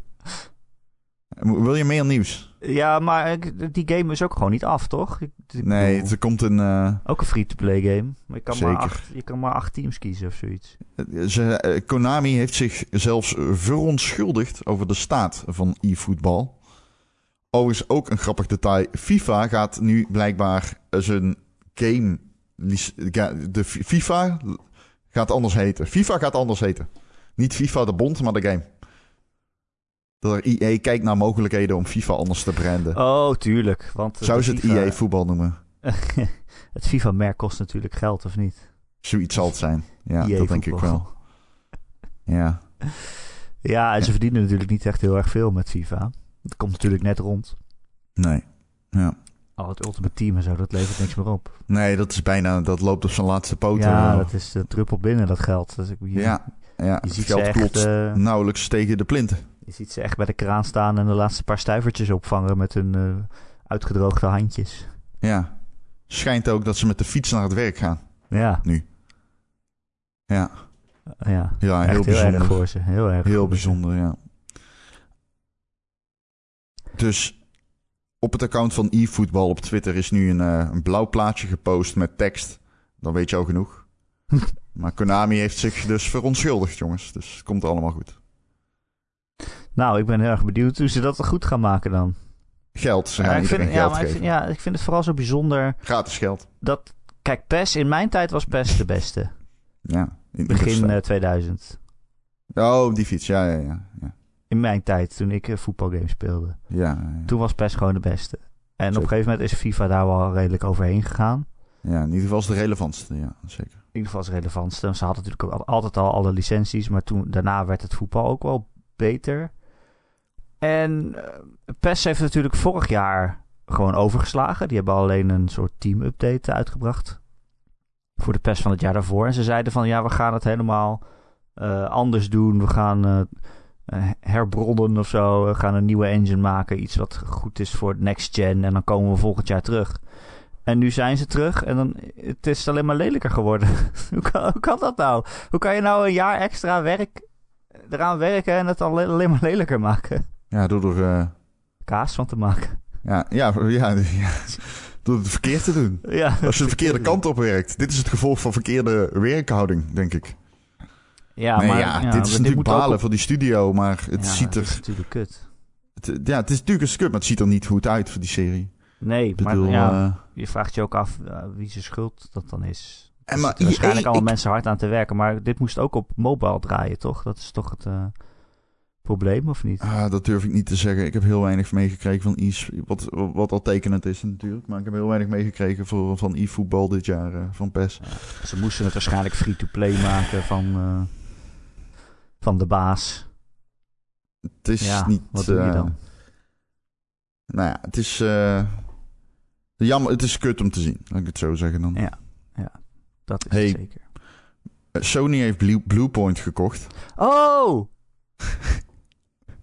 Speaker 2: Wil je meer nieuws?
Speaker 1: Ja, maar die game is ook gewoon niet af, toch? Ik, ik
Speaker 2: Nee,
Speaker 1: bedoel,
Speaker 2: er komt een... eh,
Speaker 1: Ook een free-to-play game. Maar je kan, maar
Speaker 2: Zeker.
Speaker 1: acht, je kan maar acht teams kiezen of zoiets.
Speaker 2: ze, eh, Konami heeft zich zelfs verontschuldigd over de staat van e-voetbal. Overigens ook een grappig detail. FIFA gaat nu blijkbaar zijn game... De FIFA gaat anders heten. FIFA gaat anders heten. Niet FIFA de bond, maar de game. Dat EA kijkt naar mogelijkheden om FIFA anders te branden.
Speaker 1: Oh, tuurlijk. Want
Speaker 2: Zou
Speaker 1: de
Speaker 2: ze het
Speaker 1: FIFA
Speaker 2: voetbal noemen?
Speaker 1: het FIFA-merk kost natuurlijk geld, of niet?
Speaker 2: Zoiets zal het zijn. Ja,
Speaker 1: EA
Speaker 2: dat denk ik wel. Ja.
Speaker 1: Ja, en ze verdienen natuurlijk niet echt heel erg veel met FIFA. Het komt natuurlijk net rond.
Speaker 2: Nee. Ja.
Speaker 1: Al het Ultimate Team en zo, dat levert niks meer op.
Speaker 2: Nee, dat is bijna... Dat loopt op zijn laatste poten.
Speaker 1: ja, dat is de druppel binnen, dat geld. Dus ik, je,
Speaker 2: ja, ja.
Speaker 1: je
Speaker 2: het
Speaker 1: ziet ze
Speaker 2: geld
Speaker 1: echt...
Speaker 2: klotst
Speaker 1: eh,
Speaker 2: nauwelijks tegen de plinten.
Speaker 1: Je ziet ze echt bij de kraan staan en de laatste paar stuivertjes opvangen met hun eh, uitgedroogde handjes.
Speaker 2: Ja. Schijnt ook dat ze met de fiets naar het werk gaan.
Speaker 1: Ja,
Speaker 2: Ja,
Speaker 1: ja.
Speaker 2: ja
Speaker 1: echt
Speaker 2: heel
Speaker 1: heel erg
Speaker 2: bijzonder.
Speaker 1: voor ze. Heel erg
Speaker 2: Heel bijzonder, ja. Dus op het account van eFootball op Twitter is nu een, eh, een blauw plaatje gepost met tekst. Dan weet je al genoeg. maar Konami heeft zich dus verontschuldigd, jongens. Dus het komt allemaal goed.
Speaker 1: Nou, ik ben heel erg benieuwd hoe ze dat goed gaan maken dan.
Speaker 2: Geld, ze
Speaker 1: Ja,
Speaker 2: gaan
Speaker 1: ik
Speaker 2: iedereen
Speaker 1: vind, ja,
Speaker 2: geld
Speaker 1: maar ik vind, ja, ik vind het vooral zo bijzonder
Speaker 2: Gratis geld.
Speaker 1: dat... Kijk, PES, in mijn tijd was PES de beste.
Speaker 2: Ja. In
Speaker 1: Begin eh, 2000.
Speaker 2: Oh, die fiets. Ja, ja, ja. Ja,
Speaker 1: In mijn tijd, toen ik eh, voetbalgames speelde.
Speaker 2: ja, ja.
Speaker 1: Toen was PES gewoon de beste. En op een gegeven moment is FIFA daar wel redelijk overheen gegaan.
Speaker 2: Ja, in ieder geval is de relevantste. Ja, zeker.
Speaker 1: In ieder geval is het relevantste. Ze hadden natuurlijk ook altijd al alle licenties. Maar toen, daarna werd het voetbal ook wel beter. En eh, PES heeft natuurlijk vorig jaar gewoon overgeslagen. Die hebben alleen een soort team-update uitgebracht. Voor de PES van het jaar daarvoor. En ze zeiden van ja, we gaan het helemaal eh, anders doen. We gaan eh, herbronnen of zo. We gaan een nieuwe engine maken. Iets wat goed is voor het next gen. En dan komen we volgend jaar terug. En nu zijn ze terug en dan, het is alleen maar lelijker geworden. hoe, kan, hoe kan dat nou? Hoe kan je nou een jaar extra werk, eraan werken en het alleen, maar lelijker maken?
Speaker 2: Ja, door er... eh,
Speaker 1: Kaas van te maken.
Speaker 2: ja, ja, ja, ja, door het verkeerd te doen.
Speaker 1: Ja,
Speaker 2: Als je de verkeerde kant op werkt. Dit is het gevolg van verkeerde werkhouding, denk ik.
Speaker 1: Ja,
Speaker 2: nee,
Speaker 1: maar
Speaker 2: ja,
Speaker 1: ja,
Speaker 2: dit is natuurlijk balen
Speaker 1: op-
Speaker 2: voor die studio, maar het
Speaker 1: Ja,
Speaker 2: ziet
Speaker 1: Het is
Speaker 2: er...
Speaker 1: natuurlijk kut.
Speaker 2: Het, ja, het is natuurlijk een skut, maar het ziet er niet goed uit voor die serie.
Speaker 1: Nee,
Speaker 2: bedoel...
Speaker 1: maar ja,
Speaker 2: eh,
Speaker 1: je vraagt je ook af eh, wie zijn schuld dat dan is.
Speaker 2: En maar
Speaker 1: waarschijnlijk allemaal
Speaker 2: ik-
Speaker 1: mensen hard aan te werken, maar dit moest ook op mobile draaien, toch? Dat is toch het eh, probleem, of niet?
Speaker 2: Ah, dat durf ik niet te zeggen. Ik heb heel weinig meegekregen van e wat, wat al tekenend is natuurlijk. Maar ik heb heel weinig meegekregen voor, van e-voetbal dit jaar, eh, van PES.
Speaker 1: Ze moesten het waarschijnlijk free-to-play maken van, eh, van de baas.
Speaker 2: Het is
Speaker 1: ja,
Speaker 2: niet...
Speaker 1: wat doe je dan?
Speaker 2: Nou ja, het is... jammer, het is kut om te zien, laat ik het zo zeggen dan.
Speaker 1: Ja. Dat is
Speaker 2: Hey.
Speaker 1: het zeker.
Speaker 2: Eh, Sony heeft Blue, Bluepoint gekocht.
Speaker 1: Oh!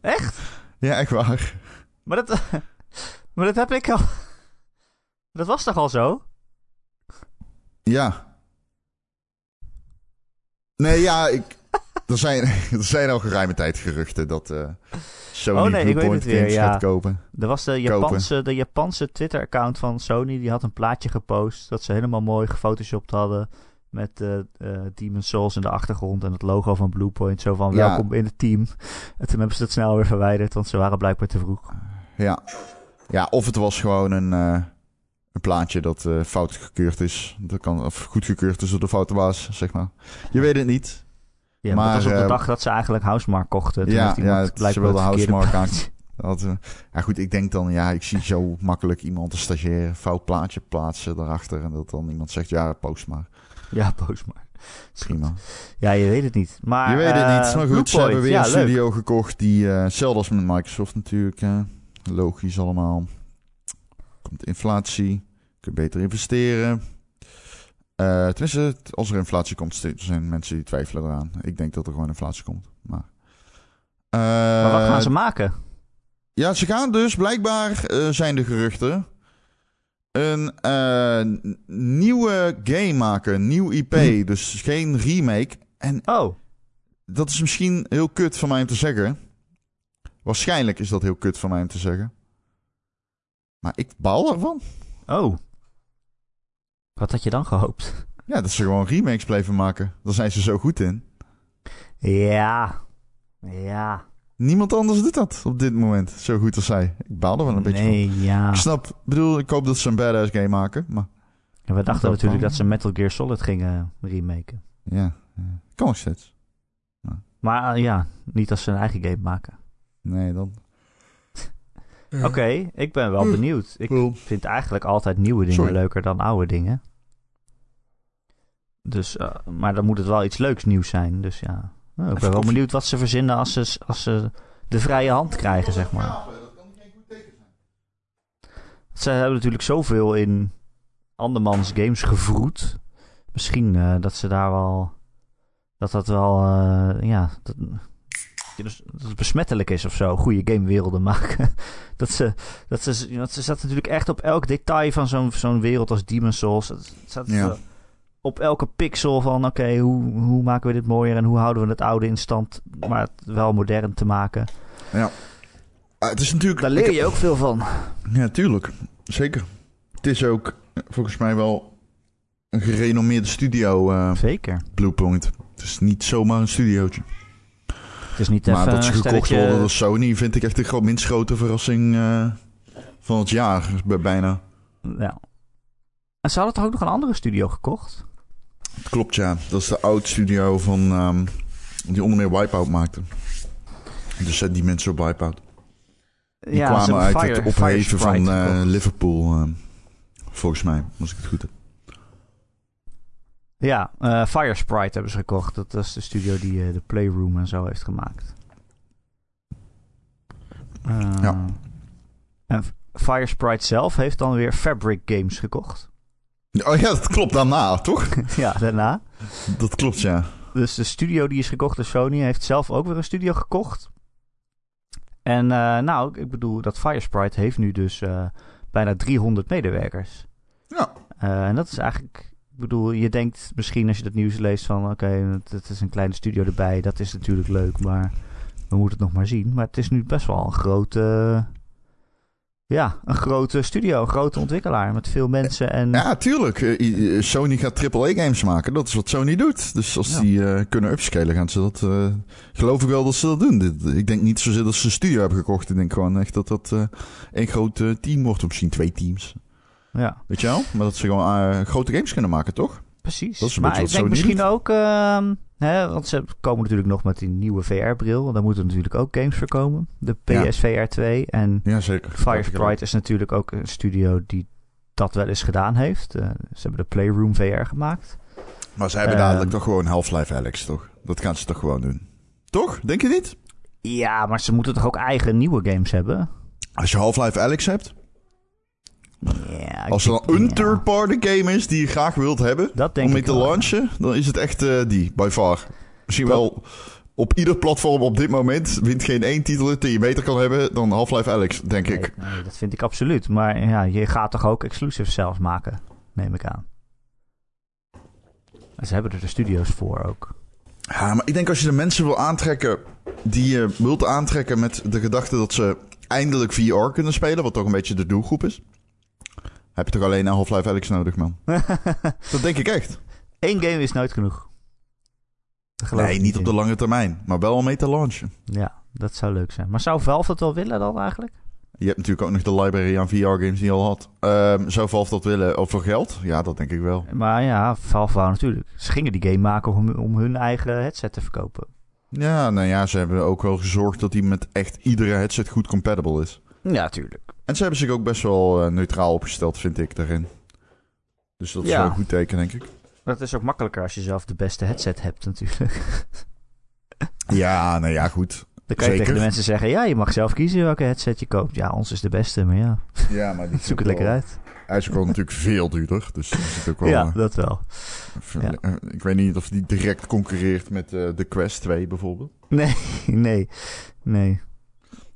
Speaker 1: Echt?
Speaker 2: Ja, echt waar.
Speaker 1: Maar dat, maar dat heb ik al... Dat was toch al zo?
Speaker 2: Ja. Nee, ja, ik... Er zijn, er zijn al geruime tijd geruchten dat eh Sony
Speaker 1: Oh, nee,
Speaker 2: Bluepoint games
Speaker 1: ja.
Speaker 2: gaat kopen.
Speaker 1: Er was de Japanse, de Japanse Twitter-account van Sony. Die had een plaatje gepost. Dat ze helemaal mooi gefotoshopt hadden. Met eh Demon's Souls in de achtergrond. En het logo van Bluepoint. Zo van
Speaker 2: Ja.
Speaker 1: welkom in het team. En toen hebben ze het snel weer verwijderd. Want ze waren blijkbaar te vroeg.
Speaker 2: Ja. ja, of het was gewoon een, een plaatje dat fout gekeurd is. Dat kan, of goedgekeurd is door de foute baas, zeg maar. Je weet het niet.
Speaker 1: Ja, maar, dat was op de
Speaker 2: eh,
Speaker 1: dag dat ze eigenlijk Housemark kochten. Toen
Speaker 2: ja, ja, ze
Speaker 1: blijkbaar
Speaker 2: wilden Housemark aan-. Dat, eh, ja, goed, ik denk dan, ja, ik zie zo makkelijk iemand, een stagiair, fout plaatje plaatsen daarachter. En dat dan iemand zegt, ja, post maar.
Speaker 1: Ja, post maar.
Speaker 2: Prima.
Speaker 1: Ja, je weet het niet. Maar,
Speaker 2: je weet het
Speaker 1: eh,
Speaker 2: niet. Maar goed, ze hebben weer
Speaker 1: ja,
Speaker 2: een
Speaker 1: leuk.
Speaker 2: studio gekocht die, eh hetzelfde als met Microsoft natuurlijk. eh, logisch allemaal. Komt inflatie. Kun je beter investeren. Eh tenminste, als er inflatie komt, zijn mensen die twijfelen eraan. Ik denk dat er gewoon inflatie komt. Maar, Eh,
Speaker 1: Maar wat gaan ze maken?
Speaker 2: Ja, ze gaan dus blijkbaar, eh, zijn de geruchten, een nieuwe game maken. Een nieuw IP.
Speaker 1: Hm.
Speaker 2: Dus geen remake. En
Speaker 1: Oh,
Speaker 2: dat is misschien heel kut van mij om te zeggen. Waarschijnlijk is dat heel kut van mij om te zeggen. Maar ik baal ervan.
Speaker 1: oh. Wat had je dan gehoopt?
Speaker 2: Ja, dat ze gewoon remakes blijven maken. Daar zijn ze zo goed in.
Speaker 1: Ja. Ja.
Speaker 2: Niemand anders doet dat op dit moment. Zo goed als zij. Ik baal er wel een beetje van.
Speaker 1: Nee, ja.
Speaker 2: Ik snap, bedoel, ik hoop dat ze een badass game maken. Maar
Speaker 1: Ja, we dachten
Speaker 2: Dat
Speaker 1: natuurlijk dat ze Metal Gear Solid gingen remaken.
Speaker 2: ja, ja. kan nog steeds.
Speaker 1: Maar eh, ja, niet als ze een eigen game maken.
Speaker 2: Nee, dan.
Speaker 1: Oké, ik ben wel benieuwd. Ik
Speaker 2: Cool.
Speaker 1: vind eigenlijk altijd nieuwe dingen
Speaker 2: Sorry.
Speaker 1: leuker dan oude dingen. Dus, eh, maar dan moet het wel iets leuks nieuws zijn. Dus ja, Nou, ik ben wel benieuwd wat ze verzinnen als ze, als ze de vrije hand krijgen, zeg maar. Ze hebben natuurlijk zoveel in andermans games gevroed. Misschien eh, dat ze daar wel. Dat dat wel. eh, ja. Dat, dus dat het besmettelijk is of zo. Goede gamewerelden maken. dat ze. Dat ze, want ze zat natuurlijk echt op elk detail van zo'n zo'n wereld als Demon's Souls. Het zat
Speaker 2: Ja.
Speaker 1: eh, op elke pixel van. Oké, hoe, hoe maken we dit mooier en hoe houden we het oude in stand. Maar het wel modern te maken.
Speaker 2: Ah, het is natuurlijk.
Speaker 1: Daar leer je ook veel van.
Speaker 2: Ja, tuurlijk. Zeker. Het is ook volgens mij wel een gerenommeerde studio, eh,
Speaker 1: Zeker.
Speaker 2: Bluepoint. Het is niet zomaar een studiootje.
Speaker 1: Het is niet
Speaker 2: maar
Speaker 1: even
Speaker 2: dat ze gekocht worden door Sony vind ik echt de gro- minst grote verrassing eh, van het jaar. Bij- Bijna.
Speaker 1: Ja. En ze hadden toch ook nog een andere studio gekocht?
Speaker 2: Klopt, ja. Dat is de oud studio van... ehm, die onder meer Wipeout maakte. Dus zet die mensen op Wipeout. Die
Speaker 1: ze
Speaker 2: kwamen uit
Speaker 1: Fire-
Speaker 2: het opheven van eh. Liverpool. ehm, volgens mij, als ik het goed heb.
Speaker 1: Ja, eh Fire Sprite hebben ze gekocht. Dat is de studio die eh, de Playroom en zo heeft gemaakt. Eh,
Speaker 2: Ja.
Speaker 1: En Fire Sprite zelf heeft dan weer Fabric Games gekocht.
Speaker 2: Oh ja, dat klopt daarna, toch?
Speaker 1: ja, daarna.
Speaker 2: Dat klopt, ja.
Speaker 1: Dus de studio die is gekocht door Sony heeft zelf ook weer een studio gekocht. En nou, ik bedoel, dat Fire Sprite heeft nu dus bijna 300 medewerkers.
Speaker 2: Ja.
Speaker 1: En dat is eigenlijk, ik bedoel, je denkt misschien als je dat nieuws leest van, oké, het, het is een kleine studio erbij, dat is natuurlijk leuk, maar we moeten het nog maar zien. Maar het is nu best wel een grote, ja, een grote studio, een grote ontwikkelaar met veel mensen en
Speaker 2: Ja, tuurlijk. Eh, Sony gaat AAA-games maken. Dat is wat Sony doet. Dus als
Speaker 1: Ja.
Speaker 2: die eh, kunnen upscalen, gaan ze dat... eh, geloof ik wel dat ze dat doen. Ik denk niet zozeer dat ze een studio hebben gekocht. Ik denk gewoon echt dat dat één groot team wordt. Of misschien twee teams.
Speaker 1: Ja,
Speaker 2: Weet je wel? Maar dat ze gewoon eh, grote games kunnen maken, toch?
Speaker 1: precies.
Speaker 2: Dat is een
Speaker 1: maar ik denk misschien ook, ehm, hè, want ze komen natuurlijk nog met die nieuwe VR-bril, daar moeten natuurlijk ook games voor komen. De. PSVR 2 en
Speaker 2: Ja, zeker.
Speaker 1: Fire Sprite is natuurlijk ook een studio die dat wel eens gedaan heeft. Eh, ze hebben de Playroom VR gemaakt.
Speaker 2: Maar ze hebben
Speaker 1: Ehm.
Speaker 2: dadelijk toch gewoon Half-Life Alex, toch? Dat gaan ze toch gewoon doen. Toch? Denk je niet?
Speaker 1: Ja, maar ze moeten toch ook eigen nieuwe games hebben?
Speaker 2: Als je Half-Life Alex hebt...
Speaker 1: Ja,
Speaker 2: Als er dan een third-party game is die je graag wilt hebben...
Speaker 1: Dat denk
Speaker 2: om mee
Speaker 1: ik
Speaker 2: te
Speaker 1: wel.
Speaker 2: launchen, dan is het echt eh, die, by far. Misschien
Speaker 1: Dat-
Speaker 2: wel op ieder platform op dit moment wint geen één titel die je beter kan hebben dan Half-Life Alex, denk
Speaker 1: Nee,
Speaker 2: ik.
Speaker 1: nee, dat vind ik absoluut. Maar ja, je gaat toch ook exclusive zelf maken, neem ik aan. En ze hebben er de studio's voor ook.
Speaker 2: Ja, maar ik denk als je de mensen wil aantrekken die je wilt aantrekken met de gedachte dat ze eindelijk VR kunnen spelen, wat toch een beetje de doelgroep is, heb je toch alleen een Half-Life Alex nodig, man. Dat denk ik echt.
Speaker 1: Eén game is nooit genoeg.
Speaker 2: Nee, niet op de lange termijn, maar wel om mee te launchen.
Speaker 1: Ja, dat zou leuk zijn. Maar zou Valve dat wel willen dan eigenlijk?
Speaker 2: Je hebt natuurlijk ook nog de library aan VR-games die je al had. Ehm, zou Valve dat willen? Of voor geld? Ja, dat denk ik wel.
Speaker 1: Maar ja, Valve wou natuurlijk. Ze gingen die game maken om, om hun eigen headset te verkopen.
Speaker 2: Ja, nou ja, ze hebben ook wel gezorgd dat die met echt iedere headset goed compatible is.
Speaker 1: Ja, tuurlijk.
Speaker 2: En ze hebben zich ook best wel eh, neutraal opgesteld, vind ik, daarin. Dus dat is
Speaker 1: Ja.
Speaker 2: wel een goed teken, denk ik.
Speaker 1: Dat is ook makkelijker als je zelf de beste headset hebt natuurlijk.
Speaker 2: Ja, nou ja, goed.
Speaker 1: Dan kan je
Speaker 2: Zeker.
Speaker 1: tegen de mensen zeggen, ja, je mag zelf kiezen welke headset je koopt. Ja, ons is de beste, maar ja,
Speaker 2: Ja, maar die
Speaker 1: zoek het lekker uit.
Speaker 2: Hij is ook wel natuurlijk veel duurder, dus dat is ook wel...
Speaker 1: Ja,
Speaker 2: eh,
Speaker 1: dat wel. ja.
Speaker 2: eh, Ik weet niet of die direct concurreert met de Quest 2 bijvoorbeeld.
Speaker 1: Nee, nee, nee.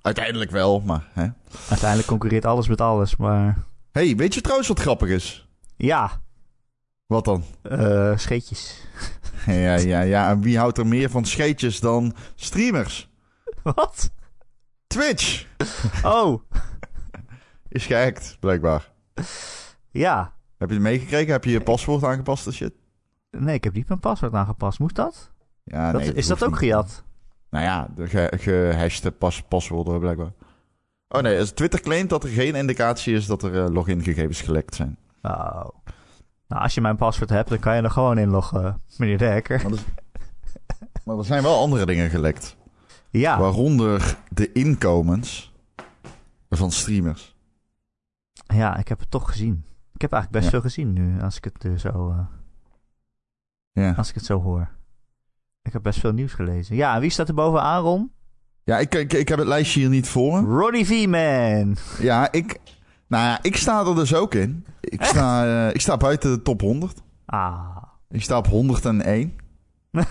Speaker 2: Uiteindelijk wel, maar... Hè?
Speaker 1: Uiteindelijk concurreert alles met alles, maar
Speaker 2: hey, weet je trouwens wat grappig is?
Speaker 1: ja,
Speaker 2: Wat dan?
Speaker 1: eh scheetjes.
Speaker 2: Ja, ja, ja. En wie houdt er meer van scheetjes dan streamers?
Speaker 1: Wat?
Speaker 2: Twitch
Speaker 1: Oh,
Speaker 2: is gehackt, blijkbaar.
Speaker 1: ja.
Speaker 2: Heb je het meegekregen? Heb je je paswoord aangepast en shit?
Speaker 1: Nee, ik heb niet mijn paswoord aangepast. Moest dat?
Speaker 2: Ja,
Speaker 1: dat
Speaker 2: nee,
Speaker 1: is dat ook
Speaker 2: niet.
Speaker 1: gejat?
Speaker 2: Nou ja, de ge gehashte pas paswoorden blijkbaar. Oh nee, Twitter claimt dat er geen indicatie is dat er eh, logingegevens gelekt zijn.
Speaker 1: Oh. Nou, als je mijn paswoord hebt, dan kan je er gewoon inloggen, meneer de hacker.
Speaker 2: Maar, er- maar er zijn wel andere dingen gelekt.
Speaker 1: Ja,
Speaker 2: Waaronder de inkomens van streamers.
Speaker 1: ja, ik heb het toch gezien. Ik heb eigenlijk best
Speaker 2: Ja.
Speaker 1: veel gezien nu, als ik het eh, zo, eh,
Speaker 2: Ja,
Speaker 1: als ik het zo hoor. Ik heb best veel nieuws gelezen. Ja, wie staat er bovenaan, Ron?
Speaker 2: ja ik, ik, ik heb het lijstje hier niet voor.
Speaker 1: Ronnie V-Man.
Speaker 2: Ja, ik, nou ja, ik sta er dus ook in. Ik sta, eh, ik sta buiten de top 100.
Speaker 1: Ah.
Speaker 2: Ik sta op 101.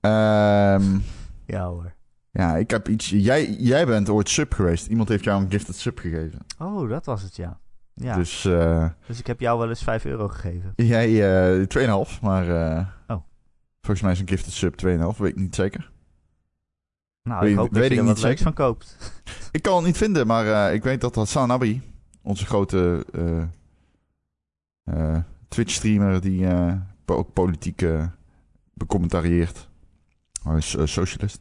Speaker 2: Ehm
Speaker 1: ja hoor.
Speaker 2: ja, ik heb iets... Jij, jij bent ooit sub geweest. Iemand heeft jou een gifted sub gegeven.
Speaker 1: Oh, dat was het, ja. Ja, dus,
Speaker 2: Dus eh,
Speaker 1: ik heb jou wel eens 5 euro gegeven.
Speaker 2: jij eh 2,5, maar... eh,
Speaker 1: Oh.
Speaker 2: Volgens mij is een gifted sub 2,5, weet ik niet zeker.
Speaker 1: Nou,
Speaker 2: Weet-
Speaker 1: ik hoop dat
Speaker 2: weet
Speaker 1: je
Speaker 2: ik
Speaker 1: er wat
Speaker 2: niet
Speaker 1: leuks
Speaker 2: zeker.
Speaker 1: van koopt.
Speaker 2: Ik kan het niet vinden, maar eh, ik weet dat Hassan Abi, onze grote eh, eh, Twitch-streamer, die po- ook politiek becommentarieert, hij is socialist,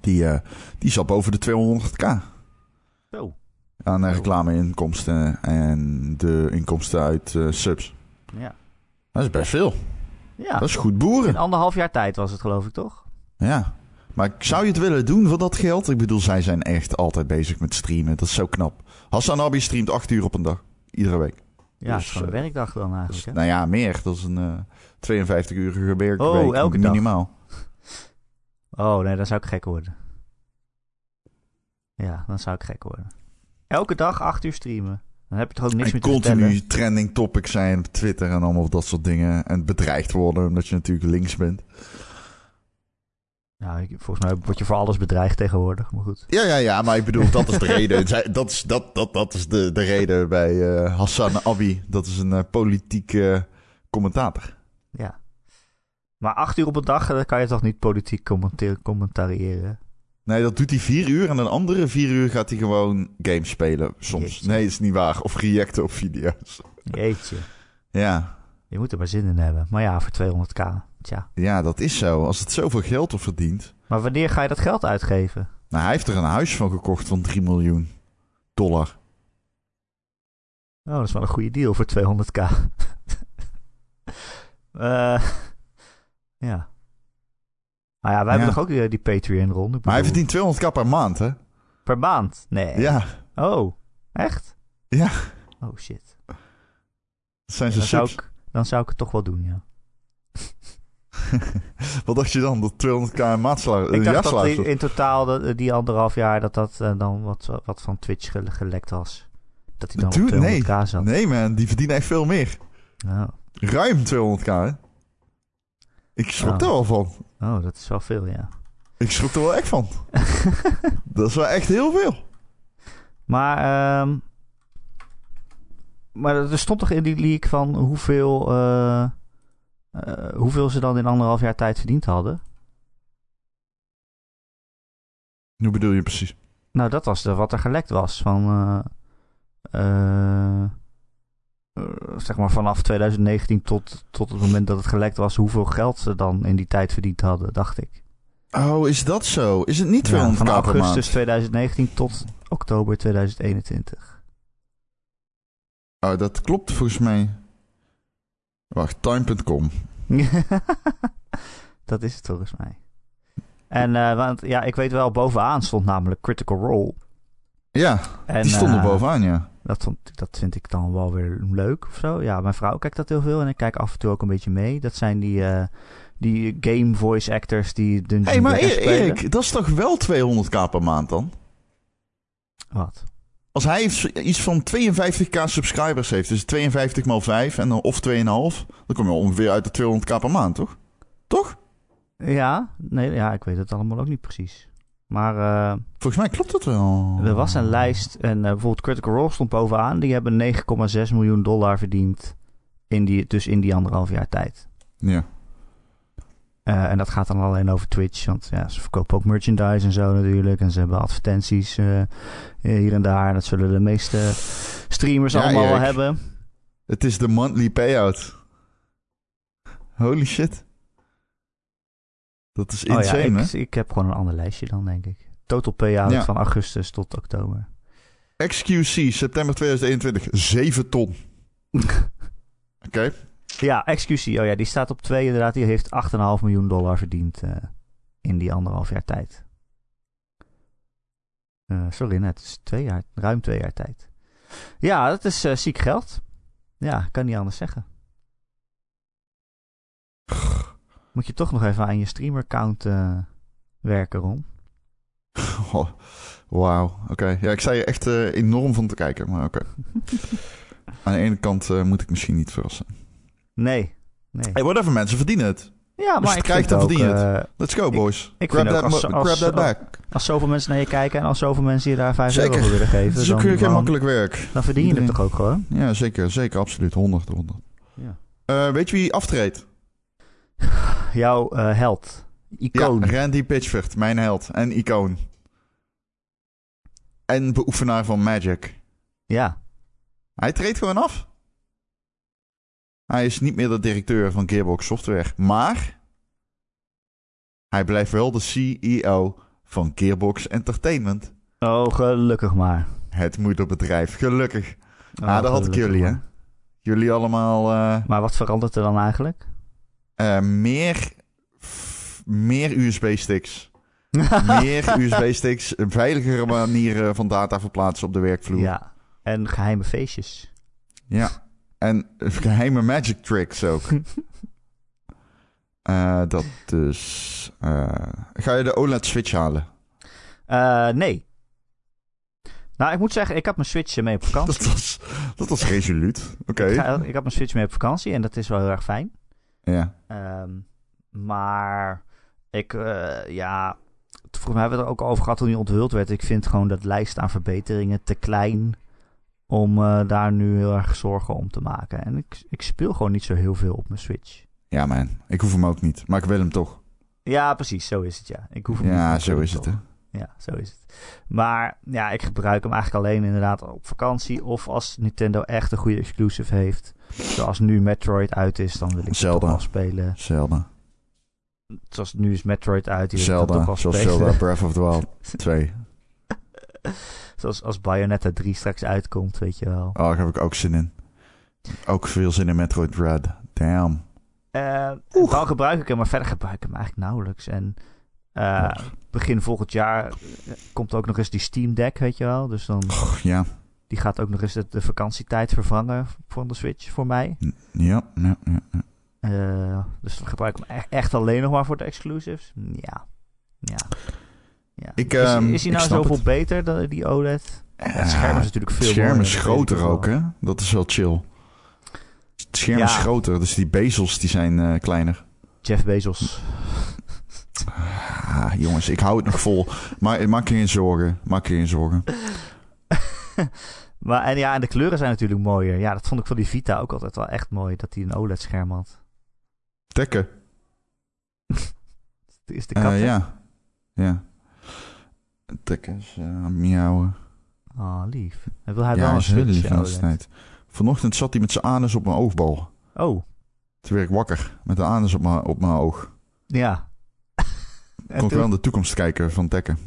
Speaker 2: die, die zat boven de 200k
Speaker 1: Zo.
Speaker 2: aan reclameinkomsten en de inkomsten uit subs.
Speaker 1: Ja.
Speaker 2: Dat is best veel.
Speaker 1: Ja.
Speaker 2: Dat is goed boeren.
Speaker 1: In anderhalf jaar tijd was het, geloof ik, toch?
Speaker 2: Ja. Maar zou je het willen doen voor dat geld? Ik bedoel, zij zijn echt altijd bezig met streamen. Dat is zo knap. Hassan Abi streamt acht uur op een dag. Iedere week.
Speaker 1: Ja, het
Speaker 2: Dus,
Speaker 1: is gewoon een
Speaker 2: eh,
Speaker 1: werkdag dan
Speaker 2: is,
Speaker 1: eigenlijk. hè?
Speaker 2: nou ja, meer. Dat is een eh 52-urige werkweek.
Speaker 1: Oh, elke dag?
Speaker 2: minimaal.
Speaker 1: Oh, nee, dan zou ik gek worden. Ja, dan zou ik gek worden. Elke dag acht uur streamen. Dan heb je toch ook niks
Speaker 2: En
Speaker 1: meer te
Speaker 2: continu
Speaker 1: vertellen?
Speaker 2: trending topics zijn op Twitter en allemaal dat soort dingen. En bedreigd worden omdat je natuurlijk links bent.
Speaker 1: Ik- volgens mij word je voor alles bedreigd tegenwoordig, maar goed.
Speaker 2: Ja, ja, ja, maar ik bedoel, dat is de reden. Dat is, dat, dat, dat is de, de reden bij eh, Hassan Abi. Dat is een eh, politieke commentator.
Speaker 1: Ja. Maar acht uur op een dag, dan kan je toch niet politiek commentariëren?
Speaker 2: Nee, dat doet hij vier uur. En een andere vier uur gaat hij gewoon games spelen. Soms.
Speaker 1: Jeetje.
Speaker 2: Nee, is niet waar. Of reacten op video's.
Speaker 1: Jeetje.
Speaker 2: Ja.
Speaker 1: Je moet er maar zin in hebben. Maar ja, voor 200k. Tja.
Speaker 2: ja, dat is zo. Als het zoveel geld op verdient.
Speaker 1: Maar wanneer ga je dat geld uitgeven?
Speaker 2: Nou, hij heeft er een huis van gekocht van 3 miljoen dollar.
Speaker 1: Oh, dat is wel een goede deal voor 200k. Eh ja. Nou ja, wij hebben
Speaker 2: Ja.
Speaker 1: toch ook eh, die Patreon-ron? Ik
Speaker 2: Maar hij verdient 200k per maand, hè?
Speaker 1: Per maand? Nee.
Speaker 2: Ja,
Speaker 1: Oh, echt?
Speaker 2: Ja.
Speaker 1: Oh, shit.
Speaker 2: dat zijn
Speaker 1: Dan
Speaker 2: zijn
Speaker 1: zou, ik, dan zou ik het toch wel doen, ja.
Speaker 2: Wat dacht je dan? Dat 200k een maatsalaris,
Speaker 1: Ik dacht dat die, in totaal de- die anderhalf jaar dat dat eh, dan wat, wat van Twitch gele- gelekt was. Dat hij dan
Speaker 2: Dude,
Speaker 1: op
Speaker 2: nee.
Speaker 1: 200k zat.
Speaker 2: Nee man, die verdienen echt veel meer.
Speaker 1: Oh.
Speaker 2: Ruim 200k, hè? Ik schrok er wel van.
Speaker 1: Oh, dat is wel veel, ja.
Speaker 2: Ik schrok er wel echt van. dat is wel echt heel veel.
Speaker 1: Maar, ehm maar er stond toch in die leak van hoeveel, eh, eh, hoeveel ze dan in anderhalf jaar tijd verdiend hadden?
Speaker 2: Hoe bedoel je precies?
Speaker 1: Nou, dat was de, wat er gelekt was. Van, eh, zeg maar vanaf 2019 tot, tot het moment dat het gelekt was, hoeveel geld ze dan in die tijd verdiend hadden, dacht ik.
Speaker 2: Oh, is dat zo? Is het niet 200k
Speaker 1: Ja, van
Speaker 2: per
Speaker 1: augustus
Speaker 2: maand?
Speaker 1: 2019 tot oktober 2021.
Speaker 2: Oh, dat klopt volgens mij. Wacht, time.com.
Speaker 1: dat is het volgens mij. En uh, want ja, ik weet wel, bovenaan stond namelijk Critical Role.
Speaker 2: Ja,
Speaker 1: En,
Speaker 2: die stond er
Speaker 1: eh,
Speaker 2: bovenaan, ja.
Speaker 1: Dat, vond, dat vind ik dan wel weer leuk of zo. Ja, mijn vrouw kijkt dat heel veel en ik kijk af en toe ook een beetje mee. Dat zijn die, eh, die game voice actors die Dungeons
Speaker 2: Hé, hey, maar E-. Erik, dat is toch wel 200k per maand dan?
Speaker 1: Wat?
Speaker 2: Als hij iets van 52k subscribers heeft, dus 52 mal 5 en dan of 2,5, dan kom je ongeveer uit de 200k per maand, toch? Toch?
Speaker 1: Ja, nee, ja, ik weet het allemaal ook niet precies. Maar eh,
Speaker 2: Volgens mij klopt dat wel.
Speaker 1: er was een lijst en eh, bijvoorbeeld Critical Role stond bovenaan. Die hebben 9,6 miljoen dollar verdiend in die, dus in die anderhalf jaar tijd.
Speaker 2: Ja.
Speaker 1: Eh, en dat gaat dan alleen over Twitch. Want ja, ze verkopen ook merchandise en zo natuurlijk. En ze hebben advertenties hier en daar. Dat zullen de meeste streamers
Speaker 2: Ja,
Speaker 1: allemaal wel hebben.
Speaker 2: Het is de monthly payout. Holy shit. Dat is
Speaker 1: Oh ja,
Speaker 2: insane,
Speaker 1: ik,
Speaker 2: hè?
Speaker 1: ik heb gewoon een ander lijstje dan, denk ik. Total payout
Speaker 2: Ja.
Speaker 1: van augustus tot oktober.
Speaker 2: XQC, september 2021, 7 ton. Oké.
Speaker 1: Ja, XQC. Oh ja, die staat op 2 inderdaad. Die heeft 8,5 miljoen dollar verdiend eh, in die anderhalf jaar tijd. Eh, sorry, net. Is twee jaar, ruim twee jaar tijd. Ja, dat is eh, ziek geld. Ja, kan niet anders zeggen. Moet je toch nog even aan je streamer-count eh, werken, Ron.
Speaker 2: Oh, Wauw, oké. Ja, ik sta hier echt eh, enorm van te kijken, maar oké. Aan de ene kant eh, moet ik misschien niet verrassen.
Speaker 1: Nee. nee.
Speaker 2: Hey, whatever, mensen verdienen het.
Speaker 1: Ja,
Speaker 2: Als
Speaker 1: maar
Speaker 2: je
Speaker 1: ik
Speaker 2: het krijgt, dan verdien je
Speaker 1: eh,
Speaker 2: Let's go,
Speaker 1: Ik-
Speaker 2: boys.
Speaker 1: ik
Speaker 2: grab that,
Speaker 1: als- als-
Speaker 2: grab that
Speaker 1: als-
Speaker 2: back.
Speaker 1: als zoveel mensen naar je kijken en als zoveel mensen je daar 5 euro voor willen geven,
Speaker 2: Het is
Speaker 1: dan,
Speaker 2: makkelijk werk.
Speaker 1: dan verdien je het toch ook gewoon.
Speaker 2: Ja, zeker, zeker, absoluut. 100, 100.
Speaker 1: Ja.
Speaker 2: Weet je wie aftreedt?
Speaker 1: Jouw eh, held, icoon.
Speaker 2: Ja, Randy Pitchford, mijn held en icoon. En beoefenaar van Magic.
Speaker 1: Ja.
Speaker 2: Hij treedt gewoon af. Hij is niet meer de directeur van Gearbox Software, maar hij blijft wel de CEO van Gearbox Entertainment.
Speaker 1: Oh, gelukkig maar.
Speaker 2: Het moederbedrijf, gelukkig.
Speaker 1: Oh,
Speaker 2: ah, dat had ik jullie, hè? Jullie allemaal eh,
Speaker 1: Maar wat verandert er dan eigenlijk?
Speaker 2: Eh, meer, f- meer USB-sticks. meer USB-sticks, veiligere manieren van data verplaatsen op de werkvloer.
Speaker 1: ja. En geheime feestjes.
Speaker 2: Ja. En geheime magic tricks ook. Eh, dat dus. eh, ga je de OLED Switch halen?
Speaker 1: Nee. Nou, ik moet zeggen, ik had mijn Switch mee op vakantie.
Speaker 2: Dat was, dat was resoluut. Oké.
Speaker 1: ik, ik had mijn Switch mee op vakantie en dat is wel heel erg fijn.
Speaker 2: Ja.
Speaker 1: Ehm, maar ik, eh, ja, volgens mij hebben we het er ook over gehad toen die onthuld werd. Ik vind gewoon dat lijst aan verbeteringen te klein om eh, daar nu heel erg zorgen om te maken. En ik, ik speel gewoon niet zo heel veel op mijn Switch.
Speaker 2: ja, man. Ik hoef hem ook niet. Maar ik wil hem toch.
Speaker 1: Ja, precies, zo is het ja. Ik hoef hem niet,
Speaker 2: Ja,
Speaker 1: wil
Speaker 2: zo is het. Hè.
Speaker 1: Ja, zo is het. Maar ja, ik gebruik hem eigenlijk alleen inderdaad op vakantie. Of als Nintendo echt een goede exclusive heeft. Zoals nu Metroid uit is, dan wil ik het
Speaker 2: Zelda.
Speaker 1: toch wel spelen.
Speaker 2: Zelda.
Speaker 1: Zoals nu is Metroid uit, die dan toch
Speaker 2: Zelda.
Speaker 1: wel
Speaker 2: Zoals
Speaker 1: spelen.
Speaker 2: Zelda Breath of the Wild 2.
Speaker 1: Zoals als Bayonetta 3 straks uitkomt, weet je wel.
Speaker 2: Oh, daar heb ik ook zin in. Ook veel zin in Metroid Dread. Damn. Oeh.
Speaker 1: dan gebruik ik hem, maar verder gebruik ik hem eigenlijk nauwelijks. En eh, begin volgend jaar eh, komt ook nog eens die Steam Deck, weet je wel. Dus dan,
Speaker 2: ja.
Speaker 1: Die gaat ook nog eens de, de vakantietijd vervangen van de Switch voor mij.
Speaker 2: Ja, ja, ja. ja.
Speaker 1: Eh, dus dan gebruik ik hem echt, alleen nog maar voor de exclusives. Ja. Ja. ja.
Speaker 2: Ik,
Speaker 1: is,
Speaker 2: ehm,
Speaker 1: is hij nou zoveel
Speaker 2: het.
Speaker 1: beter dan die OLED? het scherm is natuurlijk veel
Speaker 2: Het scherm is groter ook, hè? Dat is wel chill. Het scherm
Speaker 1: Ja.
Speaker 2: is groter, dus die bezels die zijn eh, kleiner.
Speaker 1: Jeff Bezos.
Speaker 2: Ah, jongens, ik hou het nog vol. Maar maak je geen zorgen. Maak je geen zorgen.
Speaker 1: Maar en ja, en de kleuren zijn natuurlijk mooier. Ja, dat vond ik van die Vita ook altijd wel echt mooi, dat hij een OLED-scherm had.
Speaker 2: Tekken.
Speaker 1: Is de
Speaker 2: Eh,
Speaker 1: kat?
Speaker 2: ja. Ja. Tekken is uh, miauwen.
Speaker 1: Oh, lief. En wil hij
Speaker 2: ja,
Speaker 1: wel
Speaker 2: hij
Speaker 1: een
Speaker 2: heel lief tijd. Vanochtend zat hij met zijn anus op mijn oogbal.
Speaker 1: Oh,
Speaker 2: Toen werd ik wakker. Met de anus op mijn, op mijn oog.
Speaker 1: ja.
Speaker 2: Kon ik wel in de toekomst kijken van Tekken.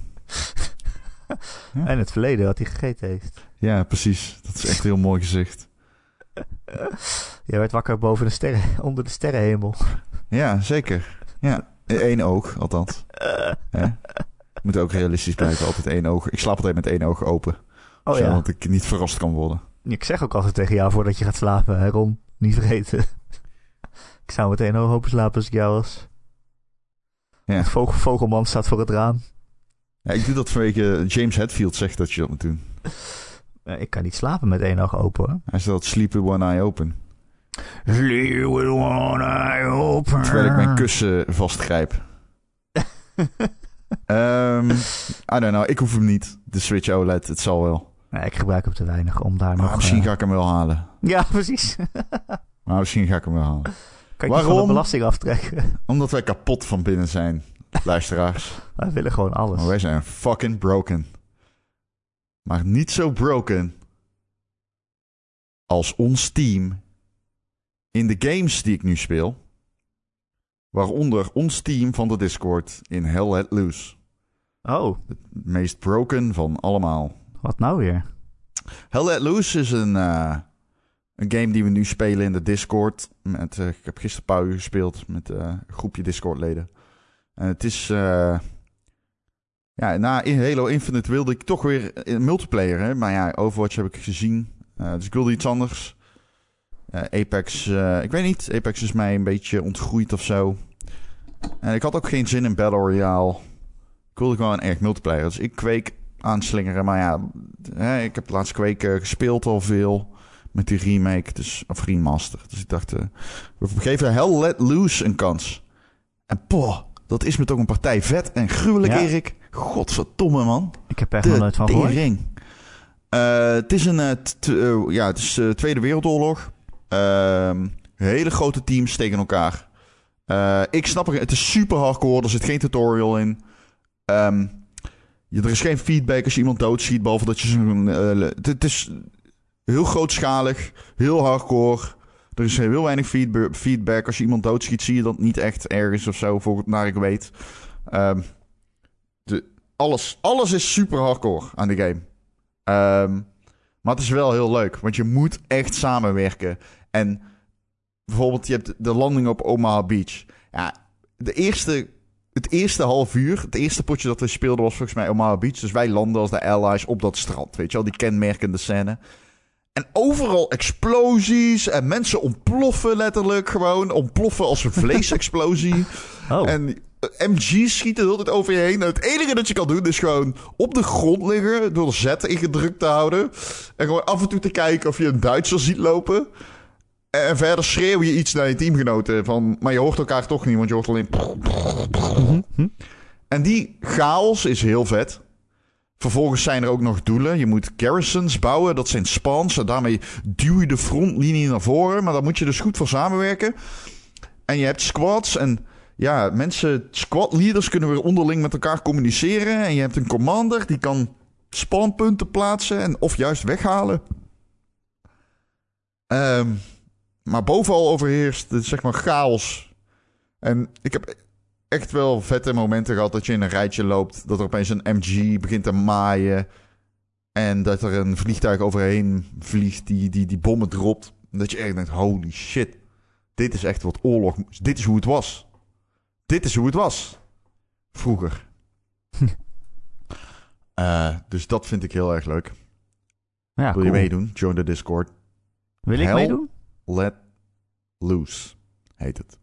Speaker 1: En het verleden wat hij gegeten heeft.
Speaker 2: Ja, precies. Dat is echt een heel mooi gezicht.
Speaker 1: Jij werd wakker boven de sterren, onder de sterrenhemel.
Speaker 2: Ja, zeker. Ja, Eén oog, althans. Hè? Moet ook realistisch blijven. Altijd één oog. Ik slaap altijd met één oog open.
Speaker 1: Oh ja.
Speaker 2: Ik niet verrast kan worden.
Speaker 1: Ik zeg ook altijd tegen jou voordat je gaat slapen, hè, Ron. Niet vergeten. ik zou meteen oog open slapen als ik jou was.
Speaker 2: Ja.
Speaker 1: Het vogel, vogelman staat voor het raam.
Speaker 2: Ja, ik doe dat vanwege James Hetfield zegt dat je dat moet doen.
Speaker 1: Eh, Ik kan niet slapen met één oog open. hoor.
Speaker 2: Hij zegt sleep with one eye open.
Speaker 1: Sleep with one eye open.
Speaker 2: Terwijl ik mijn kussen vastgrijp. Ehm I don't know. Ik hoef hem niet. De Switch OLED. Het zal wel.
Speaker 1: Nee, ik gebruik hem te weinig om daar
Speaker 2: Maar
Speaker 1: nog...
Speaker 2: misschien
Speaker 1: eh,
Speaker 2: ga ik hem wel halen.
Speaker 1: Ja, precies.
Speaker 2: Maar misschien ga ik hem wel halen.
Speaker 1: kan je van de
Speaker 2: Waarom?
Speaker 1: belasting aftrekken.
Speaker 2: Omdat wij kapot van binnen zijn, luisteraars.
Speaker 1: Wij willen gewoon alles.
Speaker 2: Maar wij zijn fucking broken. Maar niet zo broken als ons team in de games die ik nu speel. Waaronder ons team van de Discord in Hell Let Loose.
Speaker 1: Oh,
Speaker 2: Het meest broken van allemaal.
Speaker 1: wat nou weer?
Speaker 2: Hell Let Loose is een, eh, een game die we nu spelen in de Discord. Met, eh, ik heb gisteren een paar uur gespeeld met eh, een groepje Discord-leden. En het is... eh, ja, na Halo Infinite wilde ik toch weer multiplayer. Maar ja, Overwatch heb ik gezien. Eh, dus ik wilde iets anders. Eh, Apex, ik weet niet. Apex is mij een beetje ontgroeid of zo. En ik had ook geen zin in Battle Royale. Ik wilde gewoon echt multiplayer. Dus ik kweek aanslingeren. Maar ja, hè, ik heb laatst Quake eh, gespeeld al veel. Met die remake, dus, of remaster. Dus ik dacht, eh, we geven Hell Let Loose een kans. En poh, dat is me toch een partij vet en gruwelijk,
Speaker 1: Ja.
Speaker 2: Erik. Godverdomme, man.
Speaker 1: Ik heb echt nog nooit van gehoord.
Speaker 2: tering. Eh, het is een eh, eh, ja, het is Tweede Wereldoorlog. Ehm, hele grote teams tegen elkaar. Ik snap het, het is super hardcore. Er zit geen tutorial in. Ehm, er is geen feedback als je iemand doodschiet, behalve dat je zo'n... het is heel grootschalig, heel hardcore. Er is heel weinig feedba- feedback. Als je iemand doodschiet, zie je dat niet echt ergens of zo, voor naar ik weet. Ehm, de, alles, alles is super hardcore aan die game. Ehm, maar het is wel heel leuk, want je moet echt samenwerken. En bijvoorbeeld, je hebt de landing op Omaha Beach. Ja, de eerste, het eerste half uur, het eerste potje dat we speelden was volgens mij Omaha Beach. Dus wij landen als de allies op dat strand, weet je wel, die kenmerkende scène. En overal explosies en mensen ontploffen letterlijk gewoon. Ontploffen als een vleesexplosie.
Speaker 1: Oh,
Speaker 2: En eh, MG's schieten de hele tijd over je heen. Nou, het enige dat je kan doen is gewoon op de grond liggen. Door de Z ingedrukt te houden. En gewoon af en toe te kijken of je een Duitser ziet lopen. En verder schreeuw je iets naar je teamgenoten. Van, maar je hoort elkaar toch niet, want je hoort alleen... En die chaos is heel vet. Vervolgens zijn er ook nog doelen. Je moet garrisons bouwen, dat zijn spawns. En daarmee duw je de frontlinie naar voren. Maar daar moet je dus goed voor samenwerken. En je hebt squads en ja, mensen, squad leaders kunnen weer onderling met elkaar communiceren. En je hebt een commander die kan spawnpunten plaatsen en of juist weghalen. Ehm, maar bovenal overheerst het, zeg maar chaos. En ik heb echt wel vette momenten gehad dat je in een rijtje loopt. Dat er opeens een MG begint te maaien. En dat er een vliegtuig overheen vliegt die, die, die bommen dropt. En dat je echt denkt, holy shit. Dit is echt wat oorlog... Dit is hoe het was. Dit is hoe het was. Vroeger. Eh, dus dat vind ik heel erg leuk.
Speaker 1: ja,
Speaker 2: Wil je meedoen? Join de Discord.
Speaker 1: Wil ik
Speaker 2: Hell?
Speaker 1: meedoen?
Speaker 2: Let Loose heet het.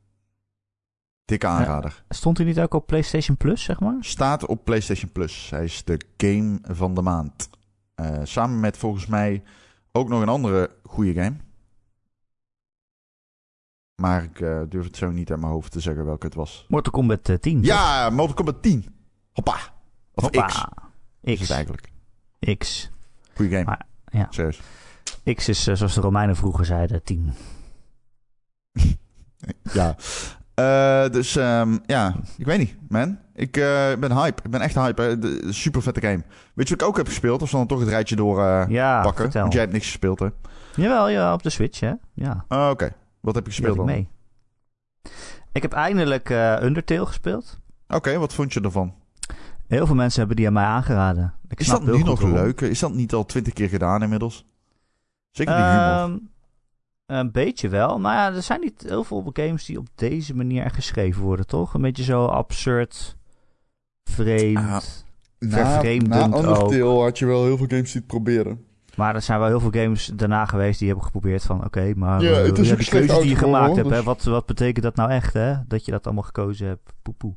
Speaker 2: Dikke aanrader.
Speaker 1: Stond hij niet ook op PlayStation Plus, zeg maar?
Speaker 2: Staat op PlayStation Plus. Hij is de game van de maand. Eh, samen met volgens mij ook nog een andere goede game. Maar ik eh, durf het zo niet uit mijn hoofd te zeggen welke het was.
Speaker 1: Mortal Kombat eh, 10. toch?
Speaker 2: Ja, Mortal Kombat 10. Hoppa. Of
Speaker 1: Hoppa.
Speaker 2: X.
Speaker 1: X.
Speaker 2: eigenlijk.
Speaker 1: X.
Speaker 2: Goeie game.
Speaker 1: Maar, ja.
Speaker 2: Serieus.
Speaker 1: X is, eh, zoals de Romeinen vroeger zeiden, 10.
Speaker 2: Ja. Eh, dus ehm, ja, ik weet niet, man. Ik eh, ben hype. Ik ben echt hype. hè. De- Super vette game. Weet je wat ik ook heb gespeeld? Of dan toch het rijtje door eh,
Speaker 1: Ja,
Speaker 2: pakken?
Speaker 1: vertel.
Speaker 2: Want jij hebt niks gespeeld, hè?
Speaker 1: Jawel, ja, op de Switch, hè? Ja,
Speaker 2: Ah, Oké. Wat heb je gespeeld
Speaker 1: ik
Speaker 2: dan?
Speaker 1: mee. Ik heb eindelijk Undertale gespeeld.
Speaker 2: Oké, wat vond je ervan?
Speaker 1: Heel veel mensen hebben die aan mij aangeraden. Ik
Speaker 2: Is
Speaker 1: snap
Speaker 2: dat nu nog leuk? Is dat niet al twintig keer gedaan inmiddels? Zeker die humor.
Speaker 1: Een beetje wel. Maar ja, er zijn niet heel veel games die op deze manier geschreven worden, toch? Een beetje zo absurd vreemd.
Speaker 2: Ah, Na,
Speaker 1: Vervreemdend
Speaker 2: na Undertale had je wel heel veel games die het proberen.
Speaker 1: Maar er zijn wel heel veel games daarna geweest die hebben geprobeerd van... Oké, maar
Speaker 2: Ja,
Speaker 1: eh,
Speaker 2: het is
Speaker 1: ja,
Speaker 2: ook
Speaker 1: de keuze die je gemaakt hebt, hè,
Speaker 2: dus-
Speaker 1: wat, wat betekent dat nou echt, hè? Dat je dat allemaal gekozen hebt, poepoe.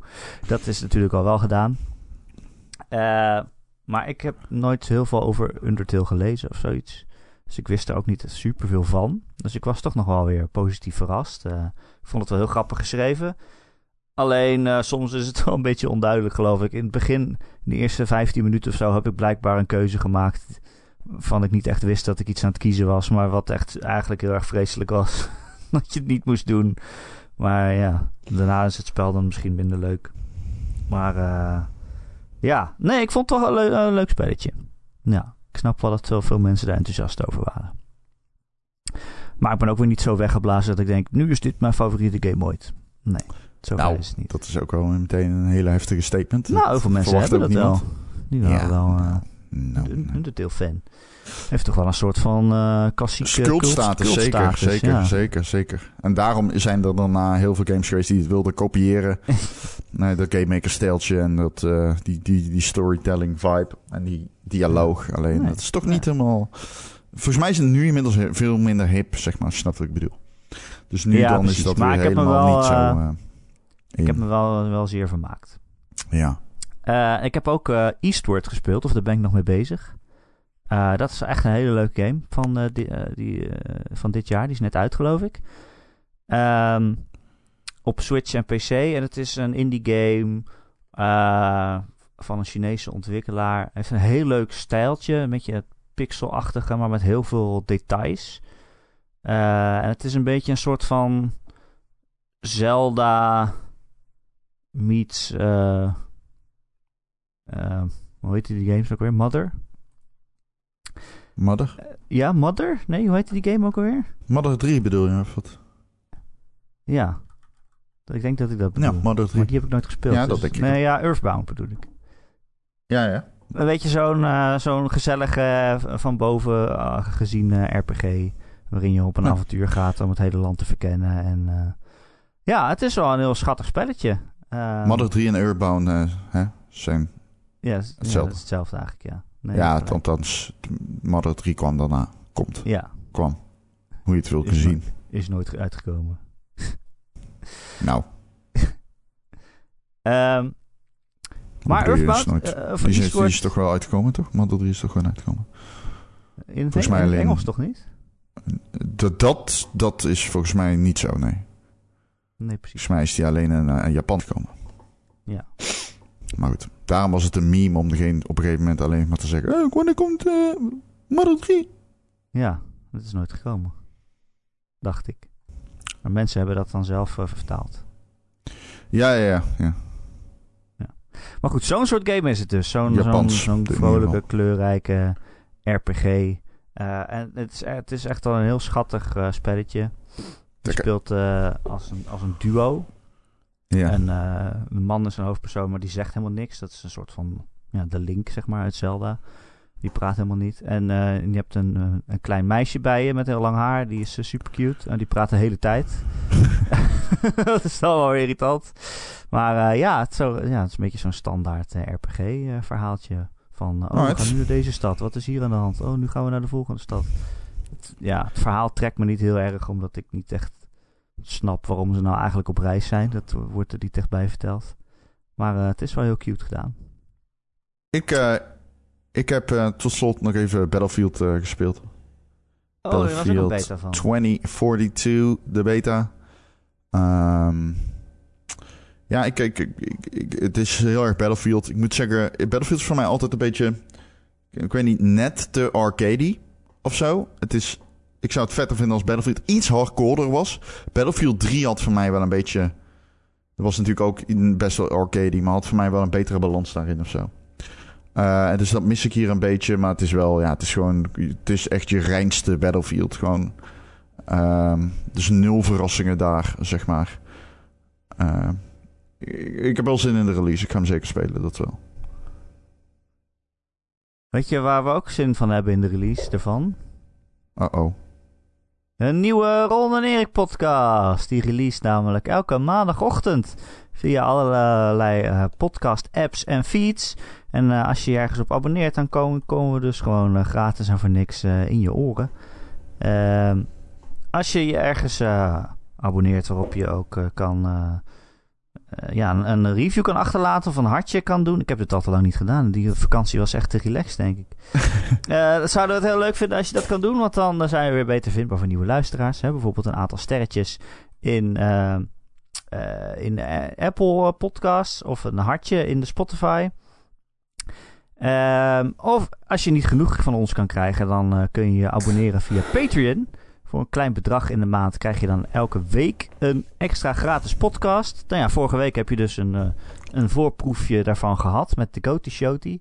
Speaker 1: Dat is natuurlijk al wel gedaan. Eh, maar ik heb nooit heel veel over Undertale gelezen of zoiets. Dus ik wist er ook niet super veel van. Dus ik was toch nog wel weer positief verrast. Eh, ik vond het wel heel grappig geschreven. Alleen eh, soms is het wel een beetje onduidelijk, geloof ik. In het begin, in de eerste 15 minuten of zo, heb ik blijkbaar een keuze gemaakt. Van ik niet echt wist dat ik iets aan het kiezen was. Maar wat echt eigenlijk heel erg vreselijk was. dat je het niet moest doen. Maar ja, daarna is het spel dan misschien minder leuk. Maar eh, ja, nee, ik vond het toch een, een leuk spelletje. Ja, ik snap wel dat zoveel mensen daar enthousiast over waren. Maar ik ben ook weer niet zo weggeblazen dat ik denk, nu is dit mijn favoriete game ooit. Nee, zo
Speaker 2: Nou,
Speaker 1: is het niet.
Speaker 2: Dat is ook wel meteen een hele heftige statement.
Speaker 1: Nou, heel veel mensen hebben dat
Speaker 2: ook
Speaker 1: wel. Die
Speaker 2: Ja,
Speaker 1: wel eh,
Speaker 2: Nou, nou.
Speaker 1: Undertale-fan. Heeft toch wel een soort van eh klassieke
Speaker 2: Cultstatus,
Speaker 1: cult-
Speaker 2: zeker,
Speaker 1: cultstatus,
Speaker 2: zeker,
Speaker 1: ja.
Speaker 2: zeker, zeker. En daarom zijn er daarna heel veel games geweest die het wilden kopiëren. nee, dat Game Maker steltje en dat, eh, die, die, die storytelling vibe en die dialoog. Alleen,
Speaker 1: Nee,
Speaker 2: dat is toch
Speaker 1: nee.
Speaker 2: niet helemaal... Volgens mij is het nu inmiddels veel minder hip, zeg maar, als je snapt wat ik bedoel. Dus nu
Speaker 1: Ja,
Speaker 2: dan
Speaker 1: precies.
Speaker 2: is dat
Speaker 1: Maar
Speaker 2: weer
Speaker 1: ik heb me
Speaker 2: helemaal
Speaker 1: wel,
Speaker 2: niet zo...
Speaker 1: eh, Ik heb me wel, wel zeer vermaakt.
Speaker 2: Ja.
Speaker 1: Eh, ik heb ook eh, Eastward gespeeld, of daar ben ik nog mee bezig. Eh, dat is echt een hele leuke game van, di- die, van dit jaar. Die is net uit, geloof ik. Ehm, op Switch en PC. En het is een indie game van een Chinese ontwikkelaar. Hij heeft een heel leuk stijltje. Een beetje pixelachtige, maar met heel veel details. En het is een beetje een soort van Zelda meets... eh, eh, hoe heet die games ook weer? Mother?
Speaker 2: Mother?
Speaker 1: Ja, Mother? Nee, hoe heet die game ook alweer?
Speaker 2: Mother 3 bedoel je? Of wat?
Speaker 1: Ja. Ik denk dat ik dat
Speaker 2: Ja,
Speaker 1: bedoel.
Speaker 2: Mother 3.
Speaker 1: maar die heb ik nooit gespeeld.
Speaker 2: Ja, dat
Speaker 1: dus-
Speaker 2: denk ik
Speaker 1: Nee, ja, Earthbound bedoel ik.
Speaker 2: Ja, ja.
Speaker 1: Weet je, zo'n eh, zo'n gezellige, eh, van boven eh, gezien eh, RPG... waarin je op een
Speaker 2: Ja.
Speaker 1: avontuur gaat om het hele land te verkennen. En eh, ja, het is wel een heel schattig spelletje. Eh,
Speaker 2: Mother 3 en Earthbound eh, hè, zijn...
Speaker 1: Ja, het is- ja,
Speaker 2: hetzelfde.
Speaker 1: is hetzelfde eigenlijk, ja. Nee,
Speaker 2: ja, althans, Mother 3 kwam daarna. Komt,
Speaker 1: Ja,
Speaker 2: kwam. Hoe je het wil
Speaker 1: Is
Speaker 2: zien.
Speaker 1: is nooit uitgekomen.
Speaker 2: Nou,
Speaker 1: Ehm, maar
Speaker 2: Mother 3 is
Speaker 1: Earthbound,
Speaker 2: nooit-
Speaker 1: eh, of
Speaker 2: die, is, die
Speaker 1: Eastward,
Speaker 2: is toch wel uitgekomen, toch? Mother 3 is toch gewoon uitgekomen?
Speaker 1: in het
Speaker 2: volgens mij
Speaker 1: in
Speaker 2: alleen-
Speaker 1: Engels toch niet?
Speaker 2: Dat, dat, dat is volgens mij niet zo, nee.
Speaker 1: Nee, precies.
Speaker 2: Volgens mij is die alleen in, eh, in Japan gekomen.
Speaker 1: Ja.
Speaker 2: Maar goed, daarom was het een meme om degene op een gegeven moment alleen maar te zeggen... Eh, wanneer komt Mother 3?
Speaker 1: Ja, dat is nooit gekomen. Dacht ik. Maar mensen hebben dat dan zelf eh, vertaald.
Speaker 2: Ja, ja, ja. ja.
Speaker 1: Maar goed, zo'n soort game is het dus. Zo'n zo'n vrolijke, kleurrijke RPG. En het is, het is echt wel een heel schattig spelletje. Je speelt als, een, als een duo.
Speaker 2: Ja.
Speaker 1: En eh, een man is een hoofdpersoon, maar die zegt helemaal niks. Dat is een soort van ja, de link, zeg maar, uit Zelda. Die praat helemaal niet. En eh, je hebt een, eh, een klein meisje bij je met heel lang haar. Die is super cute. En die praat de hele tijd. dat is wel wel irritant. Maar ja, het, is zo, ja, het is een beetje zo'n standaard RPG-verhaaltje. Van, oh, we
Speaker 2: Alright.
Speaker 1: gaan nu naar deze stad. Wat is hier aan de hand? Oh, nu gaan we naar de volgende stad. Het, ja, het verhaal trekt me niet heel erg, omdat ik niet echt snap waarom ze nou eigenlijk op reis zijn. Dat wordt er niet echt bij verteld. Maar eh, het is wel heel cute gedaan.
Speaker 2: Ik, eh, ik heb eh, tot slot nog even Battlefield gespeeld.
Speaker 1: Oh, er was
Speaker 2: Battlefield
Speaker 1: beta van.
Speaker 2: 2042, de beta. Ehm, ja, ik, ik, ik, ik- ik- het is heel erg Battlefield. Ik moet zeggen, Battlefield is voor mij altijd een beetje... Ik weet niet, net te arcadey of zo. Het is... Ik zou het vetter vinden als Battlefield iets hardcorer was. Battlefield 3 had voor mij wel een beetje... Dat was natuurlijk ook best wel arcadey, maar had voor mij wel een betere balans daarin of zo. Eh, dus dat mis ik hier een beetje, maar het is wel, ja, het is gewoon, het is echt je reinste Battlefield. Gewoon, ehm, dus nul verrassingen daar, zeg maar. Eh, ik, ik heb wel zin in de release, ik ga hem zeker spelen, dat wel.
Speaker 1: Weet je waar we ook zin van hebben in de release ervan?
Speaker 2: Uh-oh.
Speaker 1: Een nieuwe Ron en Erik podcast. Die release namelijk elke maandagochtend via allerlei uh, podcast-apps en feeds. En uh, als je je ergens op abonneert, dan komen, komen we dus gewoon uh, gratis en voor niks in je oren. Ehm, als je je ergens abonneert waarop je ook kan ja, een, een, review kan achterlaten of een hartje kan doen. Ik heb het al te lang niet gedaan. Die vakantie was echt te relaxed, denk ik. uh, zouden we het heel leuk vinden als je dat kan doen. Want dan zijn we weer beter vindbaar voor nieuwe luisteraars. Hè? Bijvoorbeeld een aantal sterretjes in, uh, uh, in Apple Podcasts. Of een hartje in de Spotify. Ehm, of als je niet genoeg van ons kan krijgen, dan kun je je abonneren via Patreon. Voor een klein bedrag in de maand krijg je dan elke week een extra gratis podcast. Nou ja, vorige week heb je dus een, uh, een voorproefje daarvan gehad met de Goaty Showty.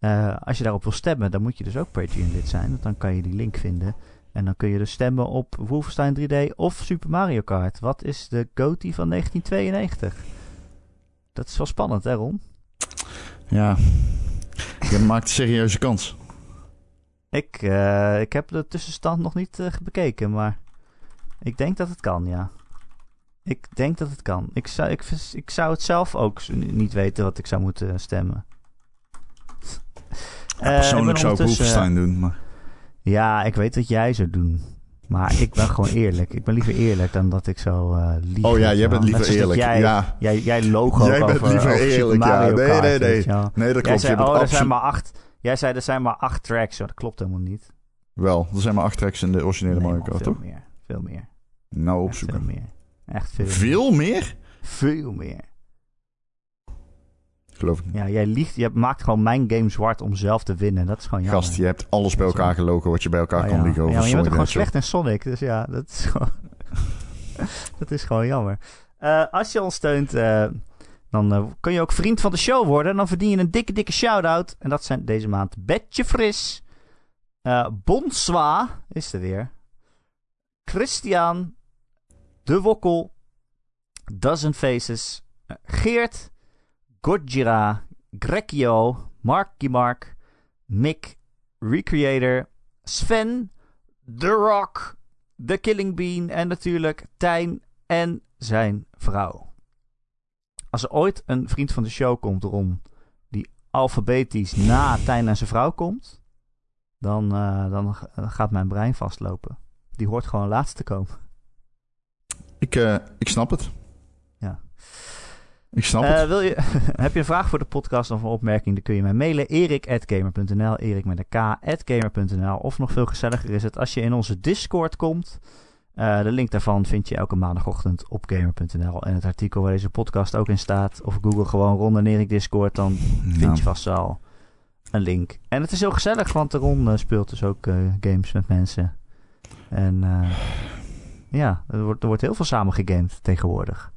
Speaker 1: Uh, als je daarop wil stemmen, dan moet je dus ook Patreon lid zijn. Dan kan je die link vinden. En dan kun je dus stemmen op Wolfenstein 3D of Super Mario Kart. Wat is de Goaty van 1992? Dat is wel spannend, hè Ron?
Speaker 2: Ja, je maakt een serieuze kans.
Speaker 1: Ik, uh, ik heb de tussenstand nog niet uh, bekeken, maar ik denk dat het kan, ja. Ik denk dat het kan. Ik zou, ik, ik zou het zelf ook niet weten wat ik zou moeten stemmen.
Speaker 2: Ja, persoonlijk zou ik Wolfenstein doen, maar...
Speaker 1: Ja, ik weet wat jij zou doen. Maar ik ben gewoon eerlijk. Ik ben liever eerlijk dan dat ik zo uh, lief
Speaker 2: Oh ja, jij bent liever eerlijk.
Speaker 1: Jij,
Speaker 2: ja.
Speaker 1: jij, jij logo
Speaker 2: Jij bent
Speaker 1: over,
Speaker 2: liever
Speaker 1: over
Speaker 2: eerlijk,
Speaker 1: ja.
Speaker 2: Nee, nee, nee. Nee, dat klopt.
Speaker 1: Zei, oh, er zijn maar acht Jij zei er zijn maar acht tracks. Dat klopt helemaal niet.
Speaker 2: Wel, er zijn maar acht tracks in de originele
Speaker 1: nee,
Speaker 2: Mario Kart,
Speaker 1: veel
Speaker 2: toch?
Speaker 1: Meer, veel meer.
Speaker 2: Nou, opzoeken.
Speaker 1: Echt veel meer. Echt veel,
Speaker 2: veel meer.
Speaker 1: Veel meer.
Speaker 2: Geloof ik niet.
Speaker 1: Ja, jij liegt. Je maakt gewoon mijn game zwart om zelf te winnen. Dat is gewoon jammer.
Speaker 2: Gast, je hebt alles bij elkaar gelogen wat je bij elkaar
Speaker 1: oh,
Speaker 2: kan
Speaker 1: ja.
Speaker 2: liegen over
Speaker 1: Ja, maar je bent gewoon slecht in Sonic. Dus ja, dat is gewoon... dat is gewoon jammer. Uh, als je ons steunt... Uh, dan uh, kun je ook vriend van de show worden. En dan verdien je een dikke, dikke shout-out. En dat zijn deze maand Betje Fris. Uh, Bonswa is er weer. Christian. De Wokkel. Dozen Faces. Uh, Geert. Gojira. Grekio. Marky Mark. Mick. Recreator. Sven. The Rock. The Killing Bean. En natuurlijk Tijn en zijn vrouw. Als er ooit een vriend van de show komt, Ron, die alfabetisch na Tijn en zijn vrouw komt, dan, uh, dan gaat mijn brein vastlopen. Die hoort gewoon laatst te komen.
Speaker 2: Ik, uh, ik snap het.
Speaker 1: Ja.
Speaker 2: Ik snap
Speaker 1: uh,
Speaker 2: het.
Speaker 1: Wil je, heb je een vraag voor de podcast of een opmerking, dan kun je mij mailen. erik.gamer.nl, erik met een k.gamer.nl. Of nog veel gezelliger is het als je in onze Discord komt. Uh, de link daarvan vind je elke maandagochtend op gamer.nl. En het artikel waar deze podcast ook in staat. Of Google gewoon Ron en Discord. Dan vind je vast al een link. En het is heel gezellig, want de Ron uh, speelt dus ook uh, games met mensen. En ja, er wordt, er wordt heel veel samen gegamed tegenwoordig.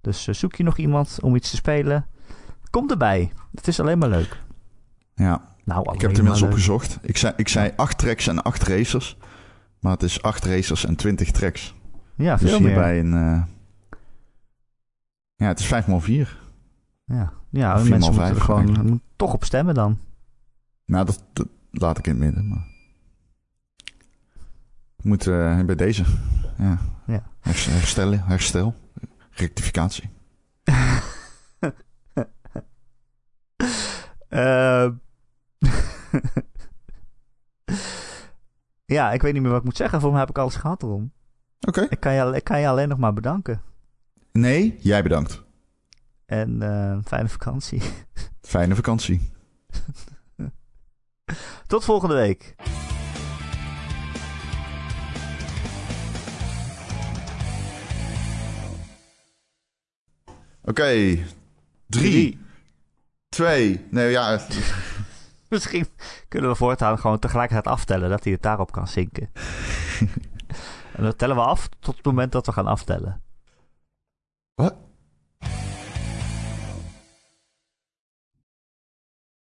Speaker 1: Dus zoek je nog iemand om iets te spelen? Kom erbij. Het is alleen maar leuk.
Speaker 2: Ja,
Speaker 1: nou,
Speaker 2: ik heb het inmiddels opgezocht. Ik zei, ik zei acht tracks en acht racers. Maar het is 8 racers en 20 tracks.
Speaker 1: Ja,
Speaker 2: dus
Speaker 1: veel
Speaker 2: hierbij
Speaker 1: meer.
Speaker 2: een. Uh... Ja, het is 5 x 4
Speaker 1: Ja, ja mensen moeten 5, er gewoon toch op stemmen dan.
Speaker 2: Nou, dat, dat, laat ik in het midden. Maar... Moet uh, bij deze. Ja.
Speaker 1: ja.
Speaker 2: Herstellen, herstel, rectificatie.
Speaker 1: uh... Ja, ik weet niet meer wat ik moet zeggen. Voor mij heb ik alles gehad erom.
Speaker 2: Oké. Okay.
Speaker 1: Ik, kan je, ik kan je alleen nog maar bedanken.
Speaker 2: Nee, jij bedankt.
Speaker 1: En uh, fijne vakantie.
Speaker 2: Fijne vakantie.
Speaker 1: Tot volgende week.
Speaker 2: Oké. Okay. Drie, Drie. Twee. Nee, ja.
Speaker 1: Misschien kunnen we voortaan gewoon tegelijkertijd aftellen dat hij het daarop kan zinken. en dan tellen we af tot het moment dat we gaan aftellen. Wat?